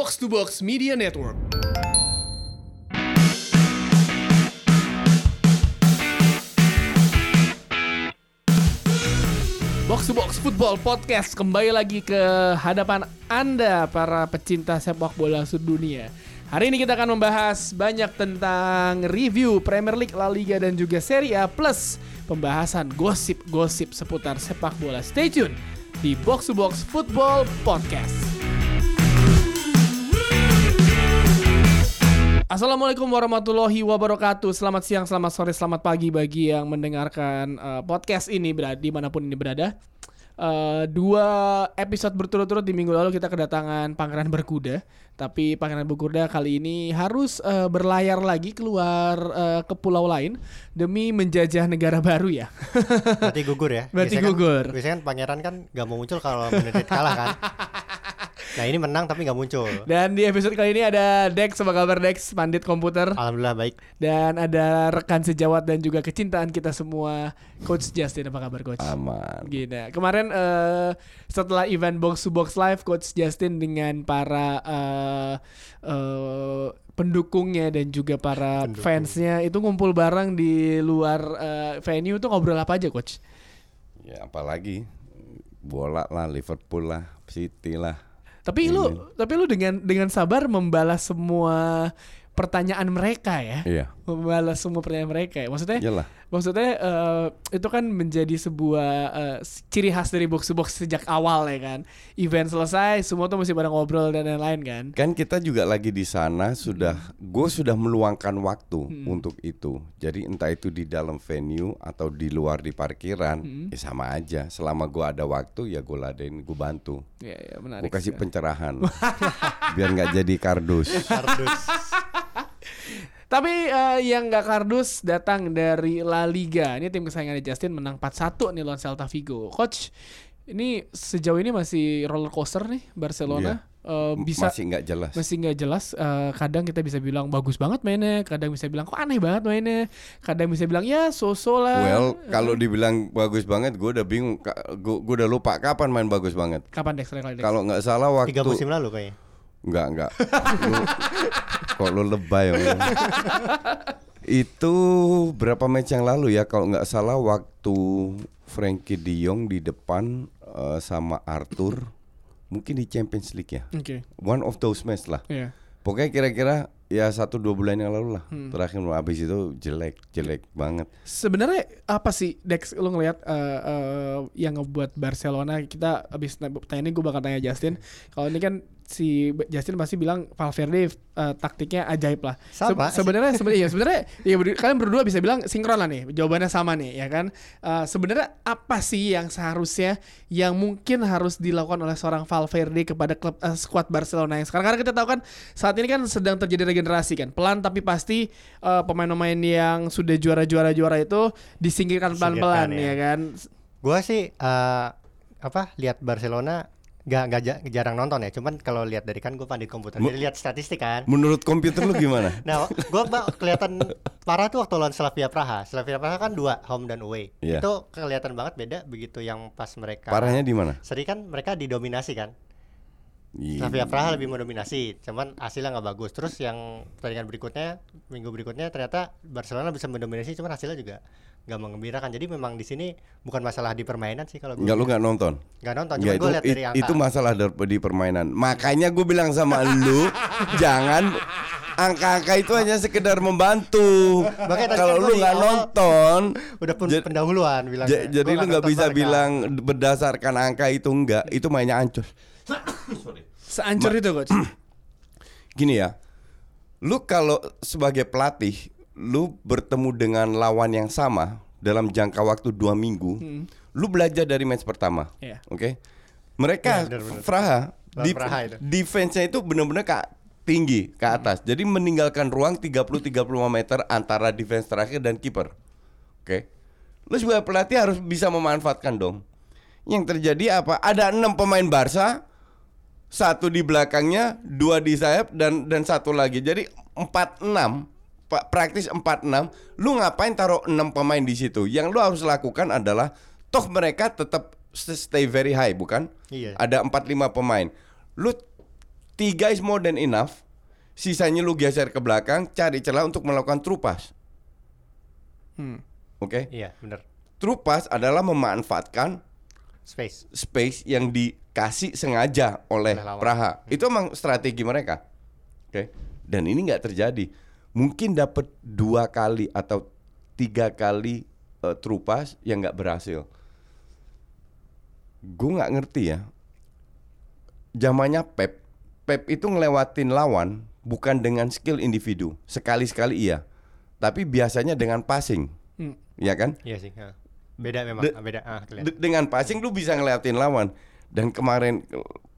Box to Box Media Network. Box to Box Football Podcast kembali lagi ke hadapan Anda para pecinta sepak bola sedunia. Hari ini kita akan membahas banyak tentang review Premier League, La Liga dan juga Serie A plus pembahasan gosip-gosip seputar sepak bola. Stay tune di Box to Box Football Podcast. Assalamualaikum warahmatullahi wabarakatuh. Selamat siang, selamat sore, selamat pagi bagi yang mendengarkan uh, podcast ini berada di mana pun ini berada. Uh, dua episode berturut-turut di minggu lalu kita kedatangan Pangeran Berkuda, tapi Pangeran Berkuda kali ini harus uh, berlayar lagi keluar uh, ke pulau lain demi menjajah negara baru ya. Berarti gugur ya. Berarti Biasanya gugur. Kan, biasanya kan pangeran kan gak mau muncul kalau United kalah kan. Nah ini menang tapi gak muncul. Dan di episode kali ini ada Dex, apa kabar Dex, pandit komputer. Alhamdulillah baik. Dan ada rekan sejawat dan juga kecintaan kita semua, Coach Justin, apa kabar Coach? Aman. Gini, kemarin eh, setelah event Box to Box Live, Coach Justin dengan para eh, eh, pendukungnya dan juga para Pendukung. fansnya itu ngumpul bareng di luar eh, venue itu ngobrol apa aja Coach? Ya apalagi bola lah Liverpool lah City lah. Tapi lu tapi lu dengan dengan sabar membalas semua pertanyaan mereka ya. Iya. Membalas semua pertanyaan mereka ya. Maksudnya Iyalah. Maksudnya eh, itu kan menjadi sebuah eh, ciri khas dari box to box sejak awal ya kan. Event selesai semua tuh mesti pada ngobrol dan lain-lain kan. Kan kita juga lagi di sana sudah gue sudah meluangkan waktu Hmm. untuk itu. Jadi entah itu di dalam venue atau di luar di parkiran, Hmm. ya sama aja. Selama gue ada waktu ya gue ladenin, gue bantu. Ya, ya menarik. Gue kasih sekali. pencerahan biar nggak jadi kardus. Kardus. Tapi eh, yang nggak kardus datang dari La Liga. Ini tim kesayangannya Justin menang 4-1 nih lawan Celta Vigo. Coach, ini sejauh ini masih roller coaster nih Barcelona. Eh, bisa Masih nggak jelas. masih nggak jelas Eh, kadang kita bisa bilang bagus banget mainnya kadang bisa bilang kok aneh banget mainnya kadang bisa bilang ya so-so lah Well, kalau dibilang bagus banget, gue udah bingung. Gue udah lupa kapan main bagus banget. kapan Dex? Kalau nggak salah waktu Tiga musim lalu kayaknya. Enggak, enggak. Kok lu lebay om. Itu berapa match yang lalu ya kalau nggak salah waktu Frankie De Jong di depan eh, sama Arthur mungkin di Champions League ya. oke One of those match lah. Iya. Pokoknya kira-kira ya satu dua bulan yang lalu lah. Hmm. Terakhir habis itu jelek, jelek banget. sebenarnya apa sih Dex lu ngelihat eh, eh, yang ngebuat Barcelona kita abis tanya ini gue bakal tanya Justin kalau ini kan si Justin pasti bilang Valverde eh, taktiknya ajaib lah. Se- sebenarnya sebenarnya ya sebenarnya ya ber- kalian berdua bisa bilang sinkron lah nih jawabannya sama nih ya kan? Eh, sebenarnya apa sih yang seharusnya yang mungkin harus dilakukan oleh seorang Valverde kepada klub eh, skuad Barcelona yang sekarang? Karena kita tahu kan saat ini kan sedang terjadi regenerasi kan? Pelan tapi pasti eh, pemain-pemain yang sudah juara-juara juara itu disingkirkan pelan-pelan ya ya. kan? Gua sih eh, apa lihat Barcelona gak, gak ja- jarang nonton ya. Cuman kalau lihat dari kan gue pandit komputer. Jadi lihat statistik kan. Menurut komputer lu gimana? Nah, gue kelihatan parah tuh waktu lawan Slavia Praha. Slavia Praha kan dua home dan away. Iya. Itu kelihatan banget beda begitu yang pas mereka Parahnya di mana? seri kan mereka didominasi kan. Iya. Slavia Praha lebih mendominasi, cuman hasilnya nggak bagus. Terus yang pertandingan berikutnya, minggu berikutnya ternyata Barcelona bisa mendominasi, cuman hasilnya juga nggak mengembirakan. Jadi memang di sini bukan masalah di permainan sih kalau gue Enggak lu nggak nonton? nggak nonton, Nggak, cuma gue lihat dari angka. itu masalah di permainan. Makanya gue bilang sama lu, jangan angka-angka itu hanya sekedar membantu. Kalau kan lu nggak nonton, udah pun pendahuluan bilang. jadi lu nggak bisa bilang berdasarkan angka itu enggak. Itu mainnya ancur. seancur itu coach Gini ya, lu kalau sebagai pelatih, lu bertemu dengan lawan yang sama dalam jangka waktu dua minggu, lu belajar dari match pertama, Iya. oke? Mereka Iya, benar, benar. Praha, Lawan di, defense-nya itu benar-benar ke tinggi ke atas. Jadi meninggalkan ruang 30-35 meter antara defense terakhir dan kiper. Oke. Lu sebagai pelatih harus bisa memanfaatkan dong. Yang terjadi apa? Ada enam pemain Barca, satu di belakangnya, dua di sayap dan dan satu lagi. Jadi 4-6 pa- praktis 4-6 lu ngapain taruh 6 pemain di situ yang lu harus lakukan adalah toh mereka tetap stay very high bukan Iya. ada 4-5 pemain lu Tiga is more than enough. Sisanya lu geser ke belakang, cari celah untuk melakukan true pass. Hmm. Oke. Iya, bener. True pass adalah memanfaatkan Space. space yang dikasih sengaja oleh. Praha. Itu emang strategi mereka. Oke. Dan ini nggak terjadi. Mungkin dapat dua kali atau tiga kali eh, true pass yang nggak berhasil. Gue nggak ngerti ya. Zamannya Pep, Pep itu ngelewatin lawan bukan dengan skill individu. Sekali-sekali iya. Tapi biasanya dengan passing. Hmm. Ya kan? Iya sih. ha. Beda memang, De- beda. Ah. De- dengan passing lu bisa ngelewatin lawan dan kemarin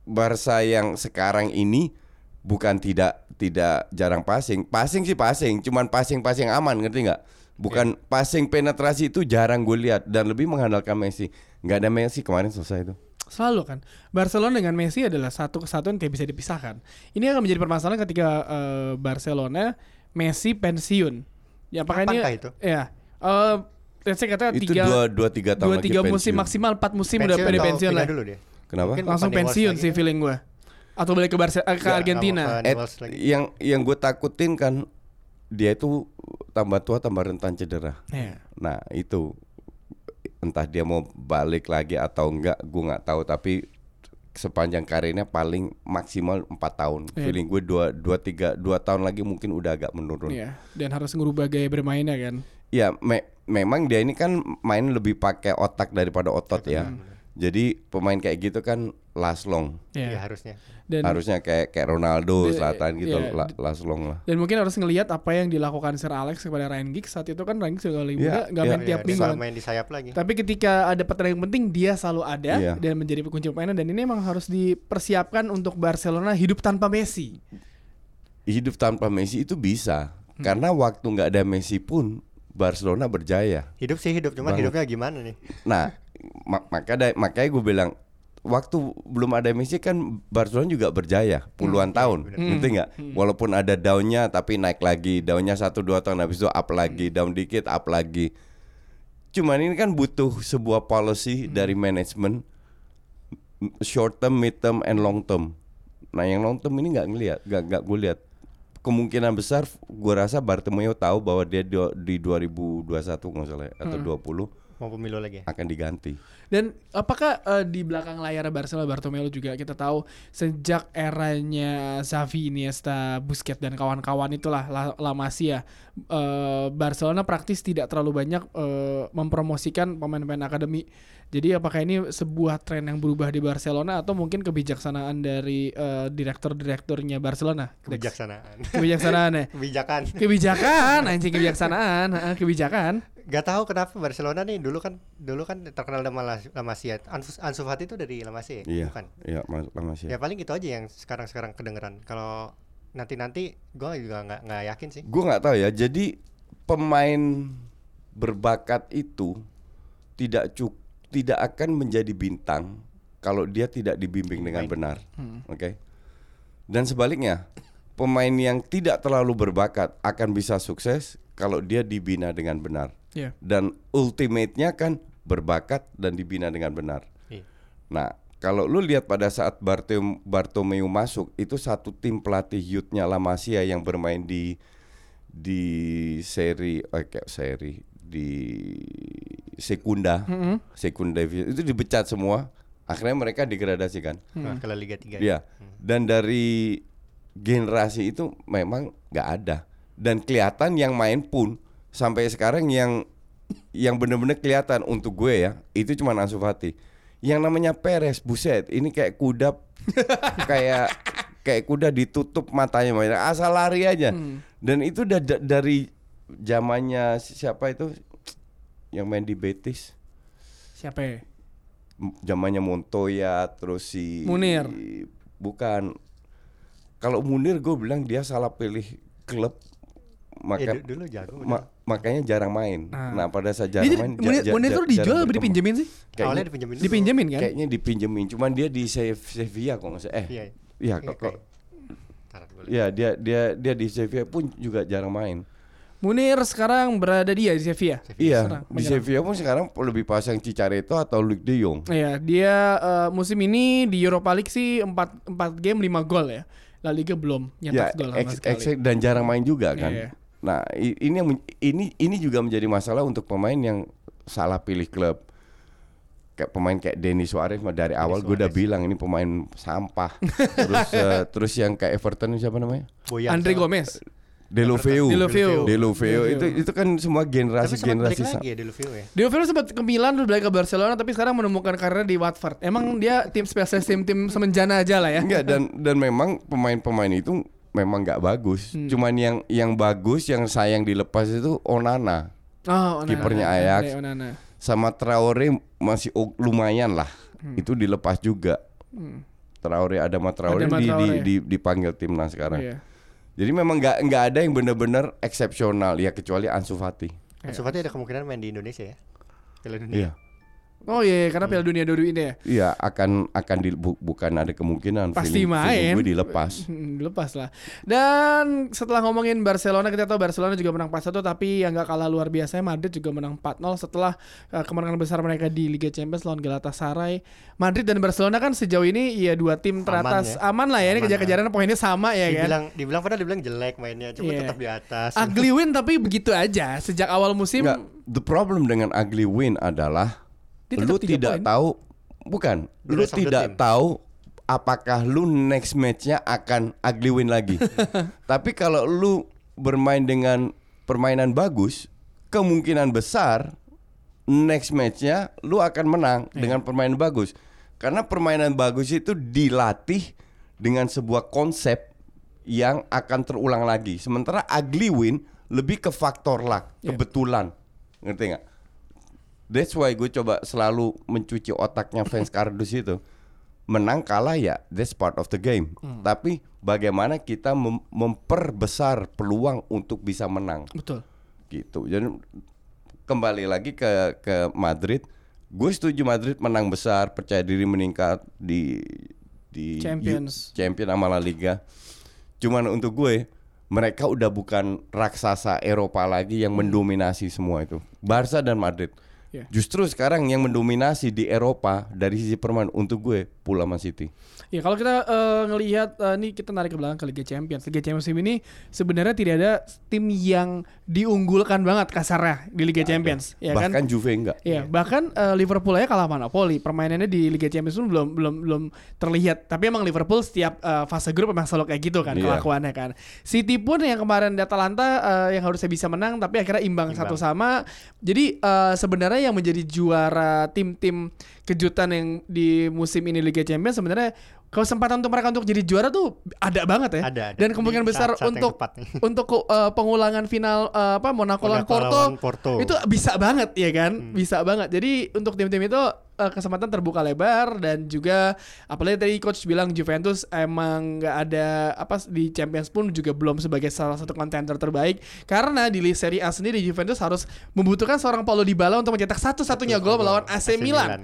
Barca yang sekarang ini bukan tidak tidak jarang passing passing sih passing cuman passing passing aman ngerti nggak bukan passing penetrasi itu jarang gue lihat dan lebih mengandalkan Messi nggak ada Messi kemarin selesai itu Selalu kan Barcelona dengan Messi adalah satu kesatuan yang tidak bisa dipisahkan. Ini akan menjadi permasalahan ketika eh, Barcelona Messi pensiun. Ya apakah ini itu? Ya. Eh let's say kata itu tiga dua dua tiga tahun dua lagi tiga musim pensiun. maksimal empat musim udah Pensiun atau pensiun lah. dulu dia. Kenapa Mungkin Langsung pensiun sih kan? feeling gue. Atau balik ke Barca eh, ke Nggak, Argentina. Lagi. yang yang gue takutin kan dia itu tambah tua tambah rentan cedera Iya. Nah itu entah dia mau balik lagi atau enggak, gue nggak tahu. Tapi sepanjang karirnya paling maksimal empat tahun. Iya. Feeling gue dua dua tiga dua tahun lagi mungkin udah agak menurun. Iya. Dan harus ngerubah gaya bermainnya kan. Ya me- memang dia ini kan main lebih pakai otak daripada otot ya. Jadi pemain kayak gitu kan last long. Iya, Iya. harusnya. Dan Harusnya kayak kayak Ronaldo, Dia- Zlatan gitu iya. la- last long lah. dan mungkin harus ngelihat apa yang dilakukan Sir Alex kepada Ryan Giggs saat itu kan Ryan Giggs juga lagi Iya, muda nggak iya. main tiap Iya, minggu. main di sayap lagi. Tapi ketika ada pertandingan penting dia selalu ada Iya. dan menjadi kunci permainan dan ini emang harus dipersiapkan untuk Barcelona hidup tanpa Messi. Hidup tanpa Messi itu bisa. Hmm. Karena waktu nggak ada Messi pun Barcelona berjaya. Hidup sih hidup, cuman Banget. hidupnya gimana nih? Nah, mak maka da- makanya gue bilang waktu belum ada Messi kan Barcelona juga berjaya puluhan tahun, ngerti nggak? Walaupun ada daunnya tapi naik lagi, daunnya satu dua tahun habis itu up lagi, down dikit up lagi. Cuman ini kan butuh sebuah policy dari manajemen short term, mid term, and long term. Nah yang long term ini nggak ngelihat, nggak nggak gue lihat. Kemungkinan besar, gue rasa Bartomeu tahu bahwa dia di, di 2021 nggak salah ya, atau 20 Mau pemilu lagi ya? akan diganti. Dan apakah eh, di belakang layar Barcelona Bartomeu juga kita tahu sejak eranya Xavi, Iniesta, Busquets dan kawan-kawan itulah La, La Masia eh, Barcelona praktis tidak terlalu banyak eh, mempromosikan pemain-pemain akademi. Jadi apakah ini sebuah tren yang berubah di Barcelona atau mungkin kebijaksanaan dari eh, direktur-direkturnya Barcelona? Kebijaksanaan. Kebijaksanaan ya. Kebijakan. Kebijakan, anjing kebijaksanaan, Heeh, kebijakan. Gak tahu kenapa Barcelona nih dulu kan dulu kan terkenal dengan La La Masia. Ansu, Ansu Fati itu dari La Masia, ya? Iya, bukan? iya mas- lama sih. Ya paling gitu aja yang sekarang-sekarang kedengeran. Kalau nanti-nanti gua juga nggak nggak yakin sih. Gue nggak tahu ya. Jadi pemain berbakat itu tidak cuk tidak akan menjadi bintang kalau dia tidak dibimbing dengan benar. Oke. Dan sebaliknya, pemain yang tidak terlalu berbakat akan bisa sukses kalau dia dibina dengan benar. Iya. Dan ultimate-nya kan berbakat dan dibina dengan benar. Iya. Nah, kalau lu lihat pada saat Bartom Bartomeu masuk, itu satu tim pelatih youth-nya La Masia yang bermain di di seri eh, kayak seri di Sekunda, Sekunda Division, itu dipecat semua. Akhirnya mereka degradasikan. Nah, ke La Liga 3. Iya. Dan dari generasi itu memang nggak ada. Dan kelihatan yang main pun sampai sekarang yang yang benar-benar kelihatan untuk gue ya itu cuma Ansu Fati. Yang namanya Perez, buset, ini kayak kuda kayak kayak kuda ditutup matanya main asal lari aja. Dan itu udah da- dari zamannya si- siapa itu yang main di Betis Siapa ya? Zamannya Montoya terus si Munir. bukan kalau Munir gue bilang dia salah pilih klub maka du- dulu jago. ma- makanya jarang main Nah. nah, pada saat jarang jadi- main Munir, ja- Munir tuh dijual apa berkembang. dipinjemin sih? Kayaknya- Awalnya dipinjemin dulu. Dipinjemin kan? kayaknya dipinjemin cuman dia di Sev- Sevilla kok nggak salah eh Iya. iya Iya, kok. Iya dia dia dia di Sevilla pun juga jarang main. Munir sekarang berada dia di Sevilla. Iya Serang, di. Sevilla pun sekarang lebih pasang Cicareto atau Luke De Jong. Iya, dia eh, musim ini di Europa League sih 4 4 game 5 gol ya. La Liga belum ya nyetak gol sama sekali. ex- dan jarang main juga kan. iya. Nah, ini ini ini juga menjadi masalah untuk pemain yang salah pilih klub. Kayak pemain kayak Denis Suarez mah dari awal gue udah bilang ini pemain sampah. terus eh, terus yang kayak Everton siapa namanya? Boyan Andre Gomez. Deulofeu. Deulofeu. Deulofeu. Itu itu kan semua Tapi generasi balik generasi lagi ya Luvio ya. Deulofeu sempat ke Milan terus balik ke Barcelona tapi sekarang menemukan karirnya di Watford. Emang dia tim spesialis tim-tim semenjana aja lah ya. Enggak dan dan memang pemain-pemain itu memang nggak bagus. Hmm. Cuman yang yang bagus yang sayang dilepas itu Onana Oh, Onana. Kipernya Ajax. Onana. sama Traore masih lumayan lah. Hmm. Itu dilepas juga. Traore ada sama Traore, Adama di, di, di- dipanggil timnas sekarang. Iya. Jadi memang nggak nggak ada yang benar-benar eksepsional ya kecuali Ansu Fati. Ansu Fati ada kemungkinan main di Indonesia ya. Piala Dunia. Iya. Oh iya, karena Piala Dunia dulu ini ya. Iya akan akan di, bu- bukan ada kemungkinan Pasti feeling- feeling main. gue dilepas. Hmm, Lepas lah. Dan setelah ngomongin Barcelona kita tahu Barcelona juga menang 4-1 tapi yang nggak kalah luar biasa Madrid juga menang 4-0 setelah uh, kemenangan besar mereka di Liga Champions lawan Galatasaray. Madrid dan Barcelona kan sejauh ini ya dua tim teratas ya. aman lah ya ini Aman kejar-kejaran poinnya sama ya kan. Dibilang dibilang padahal dibilang jelek mainnya, cuma Iya. tetap di atas. Ugly win tapi begitu aja sejak awal musim. Nggak, the problem dengan ugly win adalah Dia lu tidak poin. tahu bukan The lu tidak team. tahu apakah lu next matchnya akan ugly win lagi. Tapi kalau lu bermain dengan permainan bagus, kemungkinan besar next matchnya lu akan menang Iya. dengan permainan bagus. Karena permainan bagus itu dilatih dengan sebuah konsep yang akan terulang lagi. Sementara ugly win lebih ke faktor luck, Iya. kebetulan. Ngerti nggak? That's why gue coba selalu mencuci otaknya fans kardus itu. Menang kalah ya, that's part of the game. Tapi bagaimana kita mem- memperbesar peluang untuk bisa menang Betul. gitu. Jadi kembali lagi ke ke Madrid, gue setuju Madrid menang besar, percaya diri meningkat di di Champions. U- champion sama La Liga. Cuman untuk gue mereka udah bukan raksasa Eropa lagi yang mendominasi semua itu. Barca dan Madrid. Ya. Justru sekarang yang mendominasi di Eropa dari sisi permainan untuk gue Pula Man City. Ya kalau kita eh, ngelihat eh, ini kita narik ke belakang ke Liga Champions. Liga Champions ini sebenarnya tidak ada tim yang diunggulkan banget kasarnya di Liga Champions, ya kan? Bahkan Juve enggak. Iya, bahkan eh, Liverpool aja kalah monopoli. Permainannya di Liga Champions pun belum belum belum terlihat. Tapi emang Liverpool setiap eh, fase grup memang selalu kayak gitu kan Iya. kelakuannya kan. City pun yang kemarin di Atalanta eh, yang harusnya bisa menang tapi akhirnya imbang, satu sama. Jadi eh, sebenarnya yang menjadi juara tim-tim kejutan yang di musim ini Liga Champions sebenarnya kesempatan untuk mereka untuk jadi juara tuh ada banget ya. Ada, ada. Dan kemungkinan besar saat-saat yang untuk untuk eh, pengulangan final eh, apa Monaco lawan Monaco Porto, Porto. itu bisa banget ya kan Hmm. bisa banget jadi untuk tim-tim itu eh, kesempatan terbuka lebar dan juga apalagi tadi coach bilang Juventus emang nggak ada apa di Champions pun juga belum sebagai salah satu kontender terbaik karena di Serie A sendiri Juventus harus membutuhkan seorang Paulo Dybala untuk mencetak satu-satunya gol melawan AC, Milan.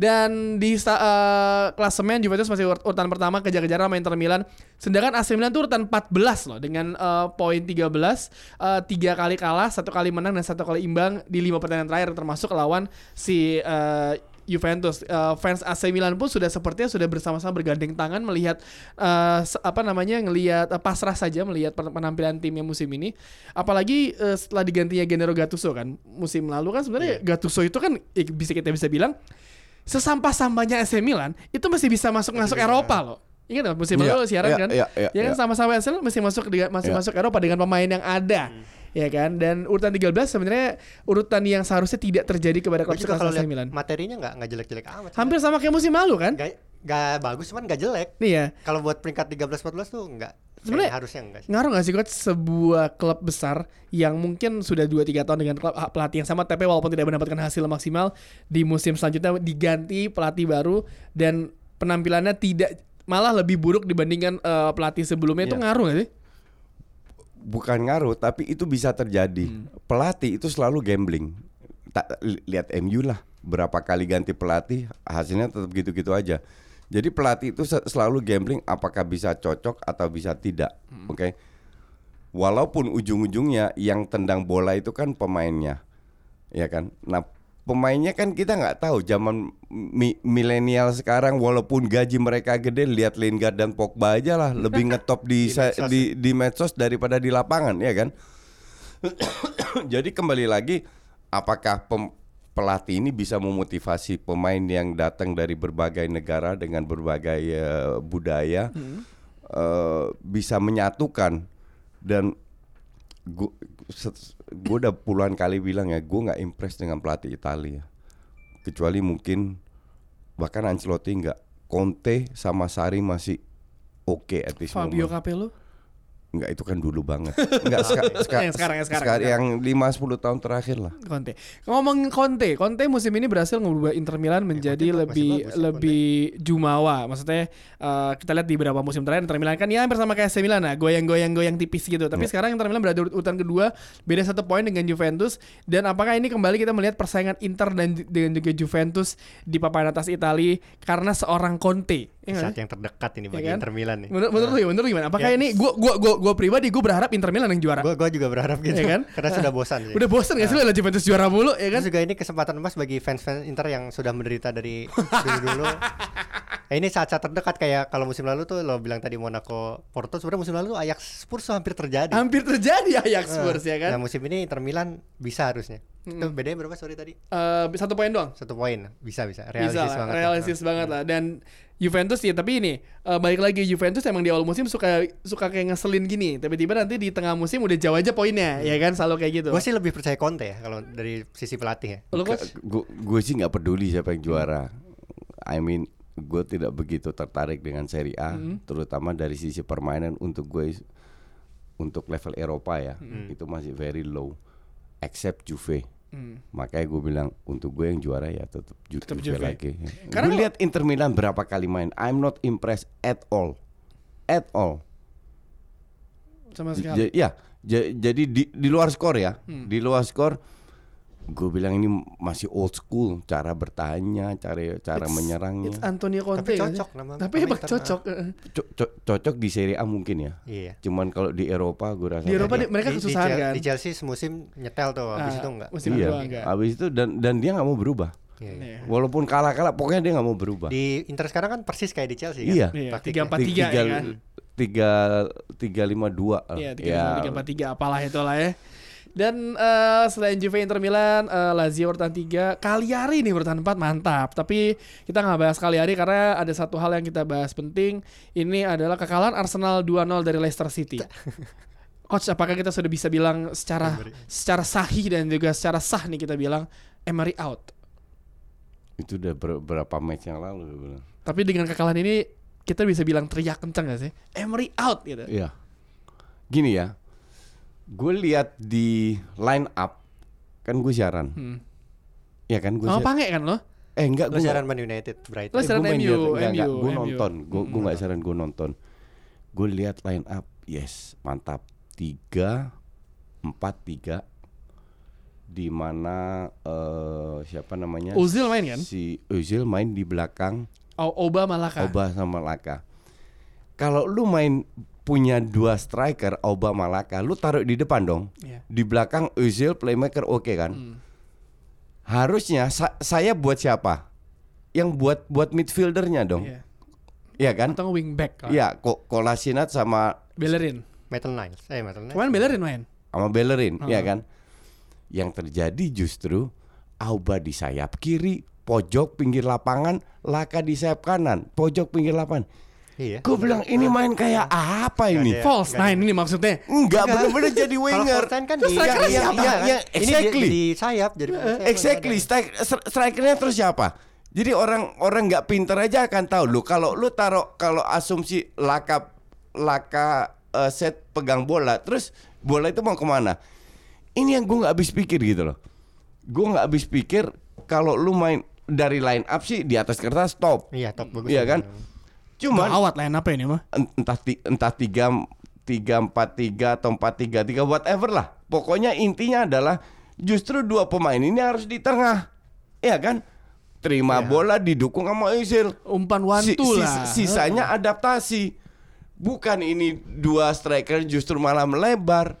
Dan di sta- eh, klasemen Juventus masih ur- urutan pertama kejar-kejaran sama Inter Milan. Sedangkan AC Milan tuh urutan 14 loh dengan eh, poin 13, eh, tiga kali kalah, satu kali menang dan satu kali imbang di lima pertandingan terakhir termasuk lawan si eh, Juventus. Eh, fans AC Milan pun sudah sepertinya sudah bersama-sama bergandeng tangan melihat se- apa namanya ngelihat eh, pasrah saja melihat pen- penampilan timnya musim ini. Apalagi eh, setelah digantinya Gennaro Gattuso kan musim lalu kan sebenarnya Gattuso itu kan eh, bisa kita bisa bilang sesampah-sampahnya AC Milan itu masih bisa masuk masuk Eropa loh. Ingat nggak musim Iya, lalu siaran iya, kan? iya, iya, ya kan iya. sama-sama AC Milan masih masuk dengan masih Iya. masuk Eropa dengan pemain yang ada. Ya kan? Dan urutan 13 sebenarnya urutan yang seharusnya tidak terjadi kepada klub sekelas AC Milan. materinya nggak nggak jelek-jelek amat. Hampir sama kayak musim lalu kan? Gak, gak bagus cuman gak jelek. Nih ya. Kalau buat peringkat 13 14 tuh enggak. Sebenarnya- harusnya enggak sih. Ngaruh gak sih coach sebuah klub besar yang mungkin sudah 2-3 tahun dengan klub ah, pelatih yang sama tapi walaupun tidak mendapatkan hasil maksimal di musim selanjutnya diganti pelatih baru dan penampilannya tidak malah lebih buruk dibandingkan eh, pelatih sebelumnya itu Iya. ngaruh gak sih? bukan ngaruh tapi itu bisa terjadi pelatih itu selalu gambling tak li- lihat MU lah berapa kali ganti pelatih hasilnya tetap gitu-gitu aja jadi pelatih itu se- selalu gambling apakah bisa cocok atau bisa tidak oke? Walaupun ujung-ujungnya yang tendang bola itu kan pemainnya ya kan? Nah pemainnya kan kita nggak tahu zaman mi- milenial sekarang walaupun gaji mereka gede lihat Lingard dan Pogba aja lah lebih ngetop di Di medsos. di, di medsos daripada di lapangan ya kan? Jadi kembali lagi apakah pem- pelatih ini bisa memotivasi pemain yang datang dari berbagai negara dengan berbagai eh, budaya eh, bisa menyatukan dan gue udah puluhan kali bilang ya gue nggak impress dengan pelatih Italia kecuali mungkin bahkan Ancelotti nggak Conte sama Sari masih oke at this Fabio moment. Capello. Nggak itu kan dulu banget nggak seka- seka- Yang sekarang, yang sekarang, seka- sekarang. yang 5-10 tahun terakhir lah Conte. Ngomongin Conte, Conte musim ini berhasil mengubah Inter Milan menjadi Conte masih lebih bagus ya, lebih jumawa. Maksudnya eh, kita lihat di beberapa musim terakhir Inter Milan kan ya hampir sama kayak AC Milan lah, goyang-goyang-goyang tipis gitu. Tapi Ya. sekarang Inter Milan berada di urutan kedua, beda satu poin dengan Juventus. Dan apakah ini kembali kita melihat persaingan Inter dan dengan juga Juventus di papan atas Italia karena seorang Conte? Ya nggak Saat sih? yang terdekat ini Ya bagi kan? Inter Milan nih. Menurut menurut lu gimana? Menurut lu gimana? Apakah Ya. ini gua gua gua gua pribadi gua berharap Inter Milan yang juara. Gue gua juga berharap gitu Ya kan? karena sudah bosan sih. Udah bosen gak sih lu liat Juventus juara mulu ya kan? Terus juga ini kesempatan emas bagi fans-fans Inter yang sudah menderita dari dulu-dulu. Eh, ini saat-saat terdekat kayak kalau musim lalu tuh lo bilang tadi Monaco Porto sebenarnya musim lalu Ajax Spurs hampir terjadi. Hampir terjadi Ajax Spurs ya kan? Nah musim ini Inter Milan bisa harusnya. Itu bedanya berapa sorry tadi? Eh, satu poin doang. Satu poin. Bisa bisa. Bisa Realistis lah, banget. realistis banget lah. Dan Juventus ya, tapi ini eh, balik lagi Juventus emang di awal musim suka suka kayak ngeselin gini. Tiba-tiba nanti di tengah musim udah jauh aja poinnya, ya kan? Selalu kayak gitu. Gue sih lebih percaya Conte ya kalau dari sisi pelatih ya. Gue sih nggak peduli siapa yang juara I mean gue tidak begitu tertarik dengan Serie A terutama dari sisi permainan untuk gue untuk level Eropa ya itu masih very low except Juve Hmm. makanya gue bilang untuk gue yang juara ya tetap Ju- Juve, Juve. lagi Karena gue lihat Inter Milan berapa kali main I'm not impressed at all at all Sama sekali. J- ya jadi di, di luar skor ya Hmm. di luar skor gue bilang ini masih old school cara bertahannya cara cara It's- menyerangnya It's Antonio Conte. Tapi cocok nama Tapi emang Inter, cocok. eh. Co- co- cocok di Serie A mungkin ya. Iya. Cuman kalau di Eropa gue rasa Di Eropa nggak. di- mereka Di- di kesusahan Chel- kan? Di Chelsea semusim nyetel tuh, habis Ah, itu enggak. musim iya. enggak. Habis itu dan dan dia nggak mau berubah. Iya, iya. Iya. Walaupun kalah-kalah pokoknya dia nggak mau berubah. Di Inter sekarang kan persis kayak di Chelsea kan? Iya. Iya, tiga empat tiga ya kan? tiga tiga lima dua. Iya, tiga tiga empat tiga apalah itulah ya. Dan eh, selain Juve Inter Milan, eh, Lazio urutan 3, Cagliari nih urutan 4 mantap. Tapi kita nggak bahas Cagliari karena ada satu hal yang kita bahas penting. Ini adalah kekalahan Arsenal 2-0 dari Leicester City. Coach, apakah kita sudah bisa bilang secara secara sahih dan juga secara sah nih kita bilang Emery out. Itu udah ber- berapa match yang lalu. Tapi dengan kekalahan ini kita bisa bilang teriak kencang gak sih? Emery out gitu. Iya. Gini ya. Gue lihat di line up kan gue siaran. Hmm. Ya kan gue siaran. Pange kan lo? Eh enggak gue siaran Man United, Brighton. Lu siaran gue main MU, enggak, enggak, MU, gue nonton, gue gue Mm. nggak saran gue nonton. Gue lihat line up, yes, mantap. Tiga, empat, tiga. Di mana eh, siapa namanya? Ozil main kan? Si Ozil main di belakang O- Oba Malaka. Oba sama Laka. Kalau lu main punya dua striker Oba Malaka, lu taruh di depan dong. Iya. Di belakang Ozil playmaker oke kan? Hmm. Harusnya sa- saya buat siapa? Yang buat buat midfieldernya dong. Iya. Iya kan? Atau wingback lah. Iya, kok Kolasinac sama Bellerin. Metal Niles. Eh, Metal Niles. Kemarin Bellerin main. sama Bellerin, Hmm. ya kan? Yang terjadi justru Auba di sayap kiri, pojok pinggir lapangan, Laka di sayap kanan, pojok pinggir lapangan. Iya. Gue bilang ini main kayak apa ini? ada- False nggak ada. nine ini maksudnya. Enggak bener-bener jadi Kalau winger. Forten kan Terus di strikernya yang- siapa? iya Ya, Ini di, exactly. di sayap jadi sayap Exactly, nggak Strik- stri- strikernya terus siapa? Jadi orang orang nggak pinter aja akan tahu lu kalau lu taruh kalau asumsi laka laka eh, set pegang bola terus bola itu mau ke mana? Ini yang gue nggak habis pikir gitu loh. Gue nggak habis pikir kalau lu main dari line up sih di atas kertas top. Iya, top bagus. Iya kan? Cuman Gawat line apa ini mah? en- entah entah tiga tiga empat tiga atau empat tiga tiga whatever lah. Pokoknya intinya adalah justru dua pemain ini harus di tengah. Ya kan? Terima bola didukung sama Özil. Umpan Si- wantu sis- lah. sisanya adaptasi. Bukan ini dua striker justru malah melebar.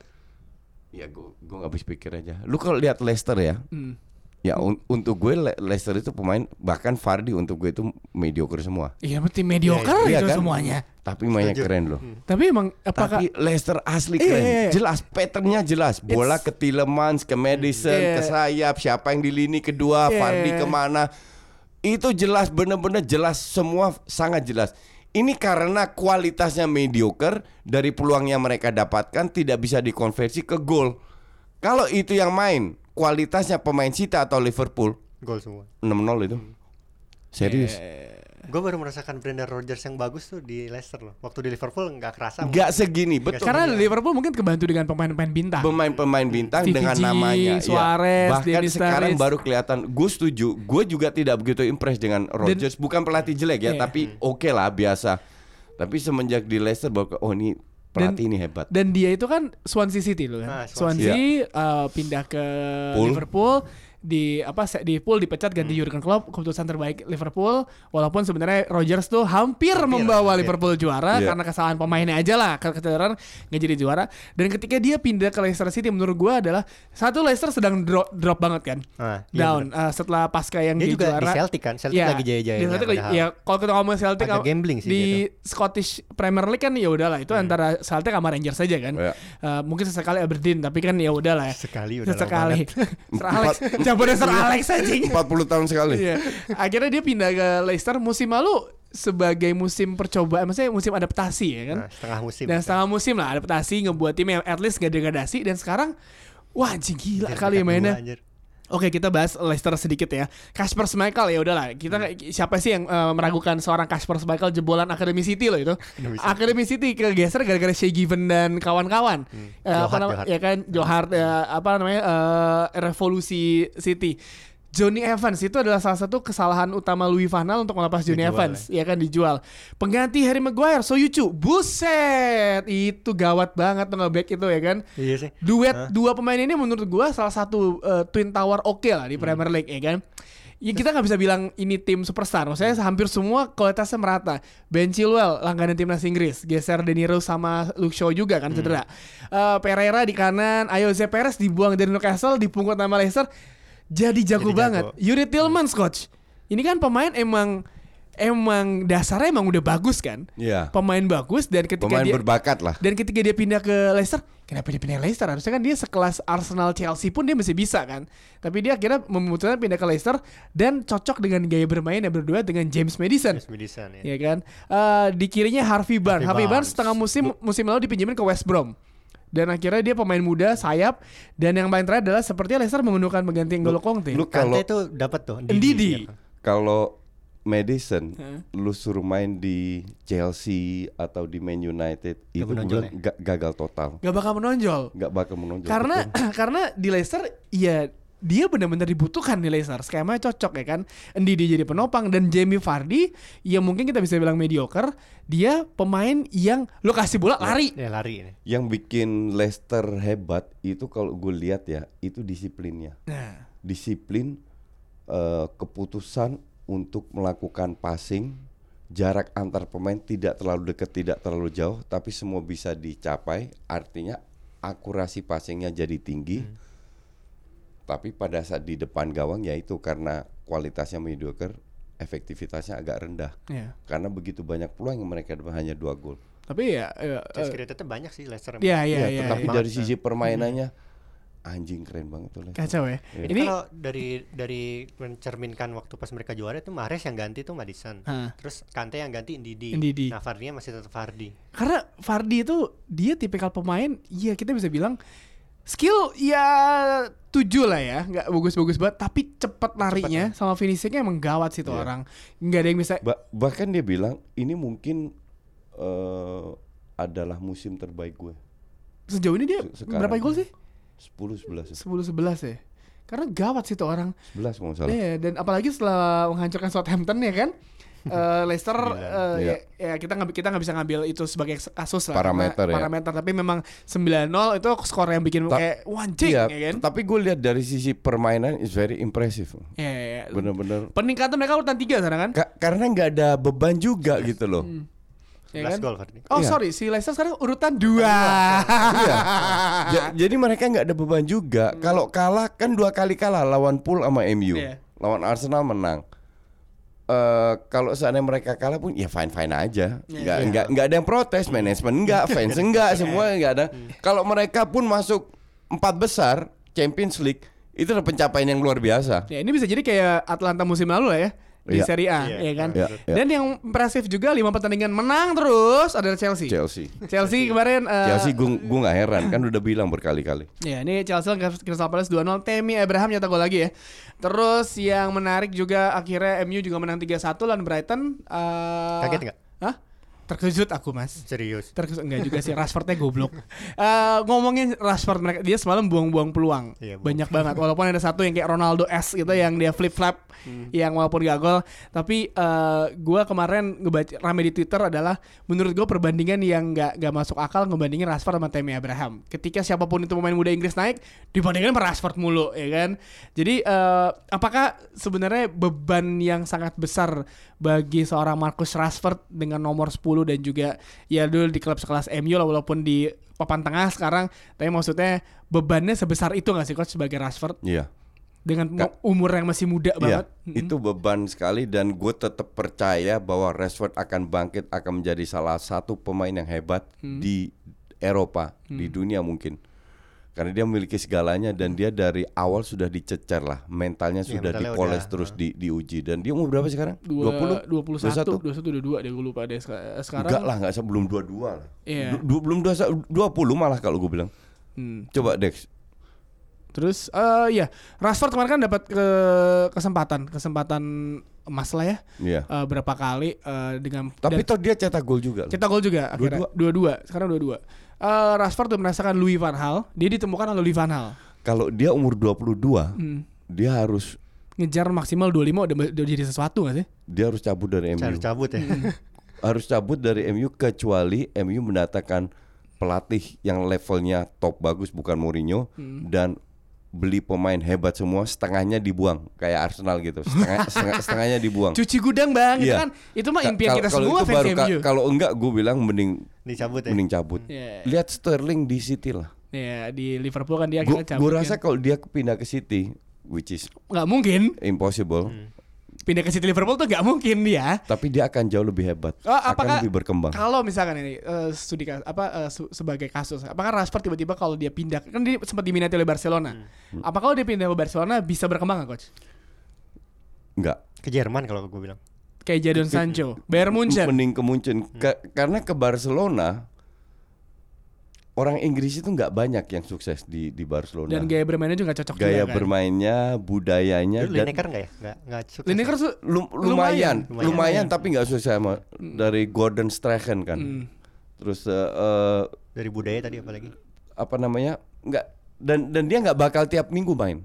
Ya gua gua nggak habis pikir aja. Lu kalau lihat Leicester ya Hmm. Ya un- untuk gue Le- Leicester itu pemain bahkan Vardy untuk gue itu mediocre semua. Iya, berarti mediocre Iya itu kan? semuanya. Tapi mainnya Setuju. keren loh. Tapi emang apakah Tapi Leicester asli Iya, keren. iya, iya. Jelas patternnya jelas. Bola It's- ke Tielemans, ke Madison, Iya. ke sayap, siapa yang di lini kedua, Iya. Vardy ke mana. Itu jelas bener-bener jelas semua sangat jelas. Ini karena kualitasnya mediocre dari peluang yang mereka dapatkan tidak bisa dikonversi ke gol. Kalau itu yang main kualitasnya pemain City atau Liverpool Gol semua. 6-0 itu. Serius. Gue baru merasakan Brendan Rodgers yang bagus tuh di Leicester loh. Waktu di Liverpool nggak kerasa. Nggak segini, betul. karena Liverpool mungkin kebantu dengan pemain-pemain bintang. pemain-pemain bintang Stevie dengan namanya ya. Suarez, bahkan Dennis sekarang Sturridge. baru kelihatan gue setuju gue juga tidak begitu impress dengan Rodgers bukan pelatih jelek ya Iya. tapi oke lah biasa tapi semenjak di Leicester bahwa oh ini pelatih ini hebat Dan dia itu kan Swansea City loh kan. Ah, Swansea. Swansea eh, pindah ke Pool. Liverpool di apa di pool dipecat ganti Jurgen Klopp keputusan terbaik Liverpool walaupun sebenarnya Rodgers tuh hampir, membawa hampir. Liverpool juara Iya. karena kesalahan pemainnya aja lah ke kecederaan nggak jadi juara dan ketika dia pindah ke Leicester City menurut gua adalah satu Leicester sedang drop drop banget kan Ah, iya down eh, setelah pasca yang Dia dia, juga di juara Celtic kan. Celtic Iya, lagi jaya-jaya. di Celtic ya kalau kita ngomong Celtic Agak gambling sih di dia Scottish Premier League kan ya udahlah itu antara Celtic sama Rangers saja kan. Iya. Eh, mungkin sesekali Aberdeen tapi kan ya udahlah ya. Sekali udah Sesekali. Sir Alex, jawabannya Sir Alex anjing. 40 tahun sekali Iya. Akhirnya dia pindah ke Leicester musim lalu sebagai musim percobaan, maksudnya musim adaptasi ya kan. Nah, setengah musim. Dan setengah musim lah adaptasi ngebuat tim yang at least gak degradasi dan sekarang wah anjing gila Anjir, kali ya mainnya. anjir. Oke kita bahas Leicester sedikit ya. Kasper Schmeichel ya udahlah. Kita Hmm. siapa sih yang eh, meragukan seorang Kasper Schmeichel jebolan Academy City loh itu? Academy City. Kegeser gara-gara Shea Given dan kawan-kawan. Eh, apa Johar, namanya? Ya kan Johar ya, apa namanya? eh, revolusi City. Johnny Evans itu adalah salah satu kesalahan utama Louis van Gaal untuk melepas Johnny Dijual, Evans, ya kan dijual. Pengganti Harry Maguire, Soyucu, buset, itu gawat banget tuh nge-back itu ya kan. Iya sih. Duet dua pemain ini menurut gua salah satu uh, twin tower oke lah di Premier League ya kan. Ya kita nggak bisa bilang ini tim superstar. Maksudnya hampir semua kualitasnya merata. Ben Chilwell langganan timnas Inggris, geser De Niro sama Luke Shaw juga kan cedera. Uh, Pereira di kanan, Ayoze Perez dibuang dari Newcastle, dipungut nama Leicester. Jadi jago Jadi banget. jago. Yuri Tillmans coach. Ini kan pemain emang emang dasarnya emang udah bagus kan. Iya Pemain bagus dan ketika pemain dia berbakat lah dan ketika dia pindah ke Leicester, kenapa dia pindah ke Leicester? Harusnya kan dia sekelas Arsenal Chelsea pun dia masih bisa kan. Tapi dia akhirnya memutuskan pindah ke Leicester dan cocok dengan gaya bermain yang berdua dengan James Madison. James Madison ya. Ya kan? Eh, di kirinya Harvey Barnes. Harvey, Harvey Barnes Barnes. setengah musim musim lalu dipinjemin ke West Brom. Dan akhirnya dia pemain muda sayap dan yang paling terakhir adalah sepertinya Leicester menggunakan pengganti N'Golo Conte. lu Kante kalau itu dapat tuh. Ndidi. ya kan? kalau Madison Heeh. lu suruh main di Chelsea atau di Man United itu gue menonjol ga- gagal total Gak bakal menonjol. nggak bakal menonjol karena karena di Leicester ya dia benar-benar dibutuhkan di Leicester skemanya cocok ya kan? Ndidi jadi penopang dan Jamie Vardy yang mungkin kita bisa bilang mediocre dia pemain yang lo kasih bola lari. Ya lari ini. yang bikin Leicester hebat itu kalau gue lihat ya itu disiplinnya. Nah. Disiplin eh, keputusan untuk melakukan passing jarak antar pemain tidak terlalu dekat tidak terlalu jauh tapi semua bisa dicapai artinya akurasi passingnya jadi tinggi tapi pada saat di depan gawang ya itu karena kualitasnya mediocre efektivitasnya agak rendah ya karena begitu banyak peluang yang mereka dapat hanya dua gol tapi ya eh, created banyak sih Leicester. ya ya Ya, ya, tetapi ya. dari sisi permainannya anjing keren banget tuh Leicester. kacau ya Iya. Ini kalau dari dari mencerminkan waktu pas mereka juara itu Mahrez yang ganti tuh Madison. Hah. Terus Kante yang ganti Ndidi. Ndidi. Nah, Vardy masih tetap Vardy. karena Vardy itu dia tipikal pemain ya kita bisa bilang skill ya tujuh lah ya nggak bagus-bagus banget tapi cepat larinya sama finishingnya emang gawat sih tuh Iya. orang nggak ada yang bisa Ba- bahkan dia bilang ini mungkin eh, adalah musim terbaik gue. sejauh ini dia Se- sekarang. berapa gol sih 10 11 10 11 ya. Karena gawat sih tuh orang. 11 kalau nggak salah. Iya, dan apalagi setelah menghancurkan Southampton ya kan. Eh, Leicester eh, Iya. ya, ya kita nggak kita nggak bisa ngambil itu sebagai kasus lah Parameter karena ya. parameter tapi memang 9-0 itu skor yang bikin Ta- kayak wancing Iya, ya kan. tapi gue lihat dari sisi permainan is very impressive. Iya, iya, iya. Bener-bener Peningkatan mereka urutan 3 sana kan? Ka- karena nggak ada beban juga gitu loh. Hmm. ya 11 kan? gol Ferdi. Oh Iya. sorry, si Leicester sekarang urutan dua. Iya. Ja- jadi mereka nggak ada beban juga. Kalau kalah kan dua kali kalah lawan Pool sama MU. Iya. Lawan Arsenal menang. Eh kalau seandainya mereka kalah pun ya fine fine aja. Nggak nggak nggak ada yang protes, manajemen enggak, fans enggak, semua nggak ada. Kalau mereka pun masuk empat besar Champions League itu udah pencapaian yang luar biasa. Ya ini bisa jadi kayak Atlanta musim lalu lah ya di Iya. Serie A, Iya, ya kan? iya, iya. Dan yang impresif juga lima pertandingan menang terus adalah Chelsea. Chelsea. Chelsea kemarin eh, Chelsea gue gue nggak heran kan udah bilang berkali-kali. Ya ini Chelsea Crystal Palace 2-0 Temi Abraham nyetak gol lagi ya Terus yang menarik juga akhirnya MU juga menang 3-1 lawan Brighton Eh, Kaget nggak? Hah? Terkejut aku mas. Serius. Terkejut enggak juga sih. Rashfordnya goblok. Eh, Ngomongin Rashford mereka Dia semalam buang-buang peluang. Iya, buang. Banyak banget. Walaupun ada satu yang kayak Ronaldo S gitu Yang dia flip-flap Hmm. Yang walaupun gak gol. Tapi eh, gua kemarin ngebaca rame di Twitter adalah Menurut gue perbandingan yang gak, gak masuk akal Ngebandingin Rashford sama Tammy Abraham. Ketika siapa pun itu pemain muda Inggris naik Dibandingkan sama Rashford mulu ya kan? Jadi eh, apakah sebenarnya beban yang sangat besar Bagi seorang Marcus Rashford Dengan nomor 10 dan juga Ya dulu di klub sekelas MU lah Walaupun di papan tengah sekarang Tapi maksudnya bebannya sebesar itu gak sih coach sebagai Rashford Iya. Dengan Ka- umur yang masih muda Iya, banget itu beban sekali dan gue tetap percaya bahwa Rashford akan bangkit akan menjadi salah satu pemain yang hebat Hmm. di Eropa, di dunia mungkin. Karena dia memiliki segalanya dan dia dari awal sudah dicecer lah, mentalnya Iya, sudah mentalnya dipoles udah, terus di diuji dan dia umur berapa sekarang? Dua, 20? 21, 21, 22 21? deh gue lupa deh Sek- sekarang. Enggak lah, enggak sebelum 22 lah. Iya. Du- du- belum 20 20 malah kalau gue bilang. Hmm. Coba Dex. Terus eh ya, Rashford kemarin kan dapat ke kesempatan, kesempatan emas lah ya. Iya. Eh, berapa kali eh, dengan Tapi dan toh dia cetak gol juga. loh. cetak gol juga akhirnya. Dua-dua. Sekarang dua-dua. Eh, Rashford udah merasakan Louis van Gaal, dia ditemukan oleh Louis van Gaal. Kalau dia umur 22, Hmm. dia harus Ngejar maksimal 25 udah, udah jadi sesuatu gak sih? dia harus cabut dari MU. Cara cabut ya. harus cabut dari MU kecuali MU mendatangkan pelatih yang levelnya top bagus bukan Mourinho Hmm. dan beli pemain hebat semua setengahnya dibuang kayak Arsenal gitu setengah, setengah setengahnya dibuang Cuci gudang bang, itu Iya. kan itu mah impian kita kalau semua itu fans MU. kalau enggak gue bilang mending Dicabut ya. mending cabut Iya. lihat Sterling di City lah Ya di Liverpool kan dia gue akhirnya cabut. rasa kan. kalau dia pindah ke City which is nggak mungkin impossible Hmm. Pindah ke City Liverpool tuh nggak mungkin dia. tapi dia akan jauh lebih hebat Oh, apakah- akan lebih berkembang Kalau misalkan ini eh, studi apa eh, su- sebagai kasus, apakah Rashford tiba-tiba kalau dia pindah kan dia sempat diminati oleh Barcelona. Hmm. Apakah kalau dia pindah ke Barcelona bisa berkembang nggak coach? enggak Ke Jerman kalau gue bilang. Kayak Jadon Sancho, Bayern Munchen. mending ke Munchen Ka- karena ke Barcelona orang Inggris itu nggak banyak yang sukses di di Barcelona Dan gaya bermainnya juga nggak cocok gaya juga kan. bermainnya budayanya dan Lineker nggak ya? Nggak nggak sukses. Lineker ya? su- Lum- lumayan. lumayan, Lumayan. lumayan, tapi nggak sukses sama dari Gordon Strachan kan Hmm. terus eh, eh, dari budaya tadi apalagi. apa namanya nggak dan dan dia nggak bakal tiap minggu main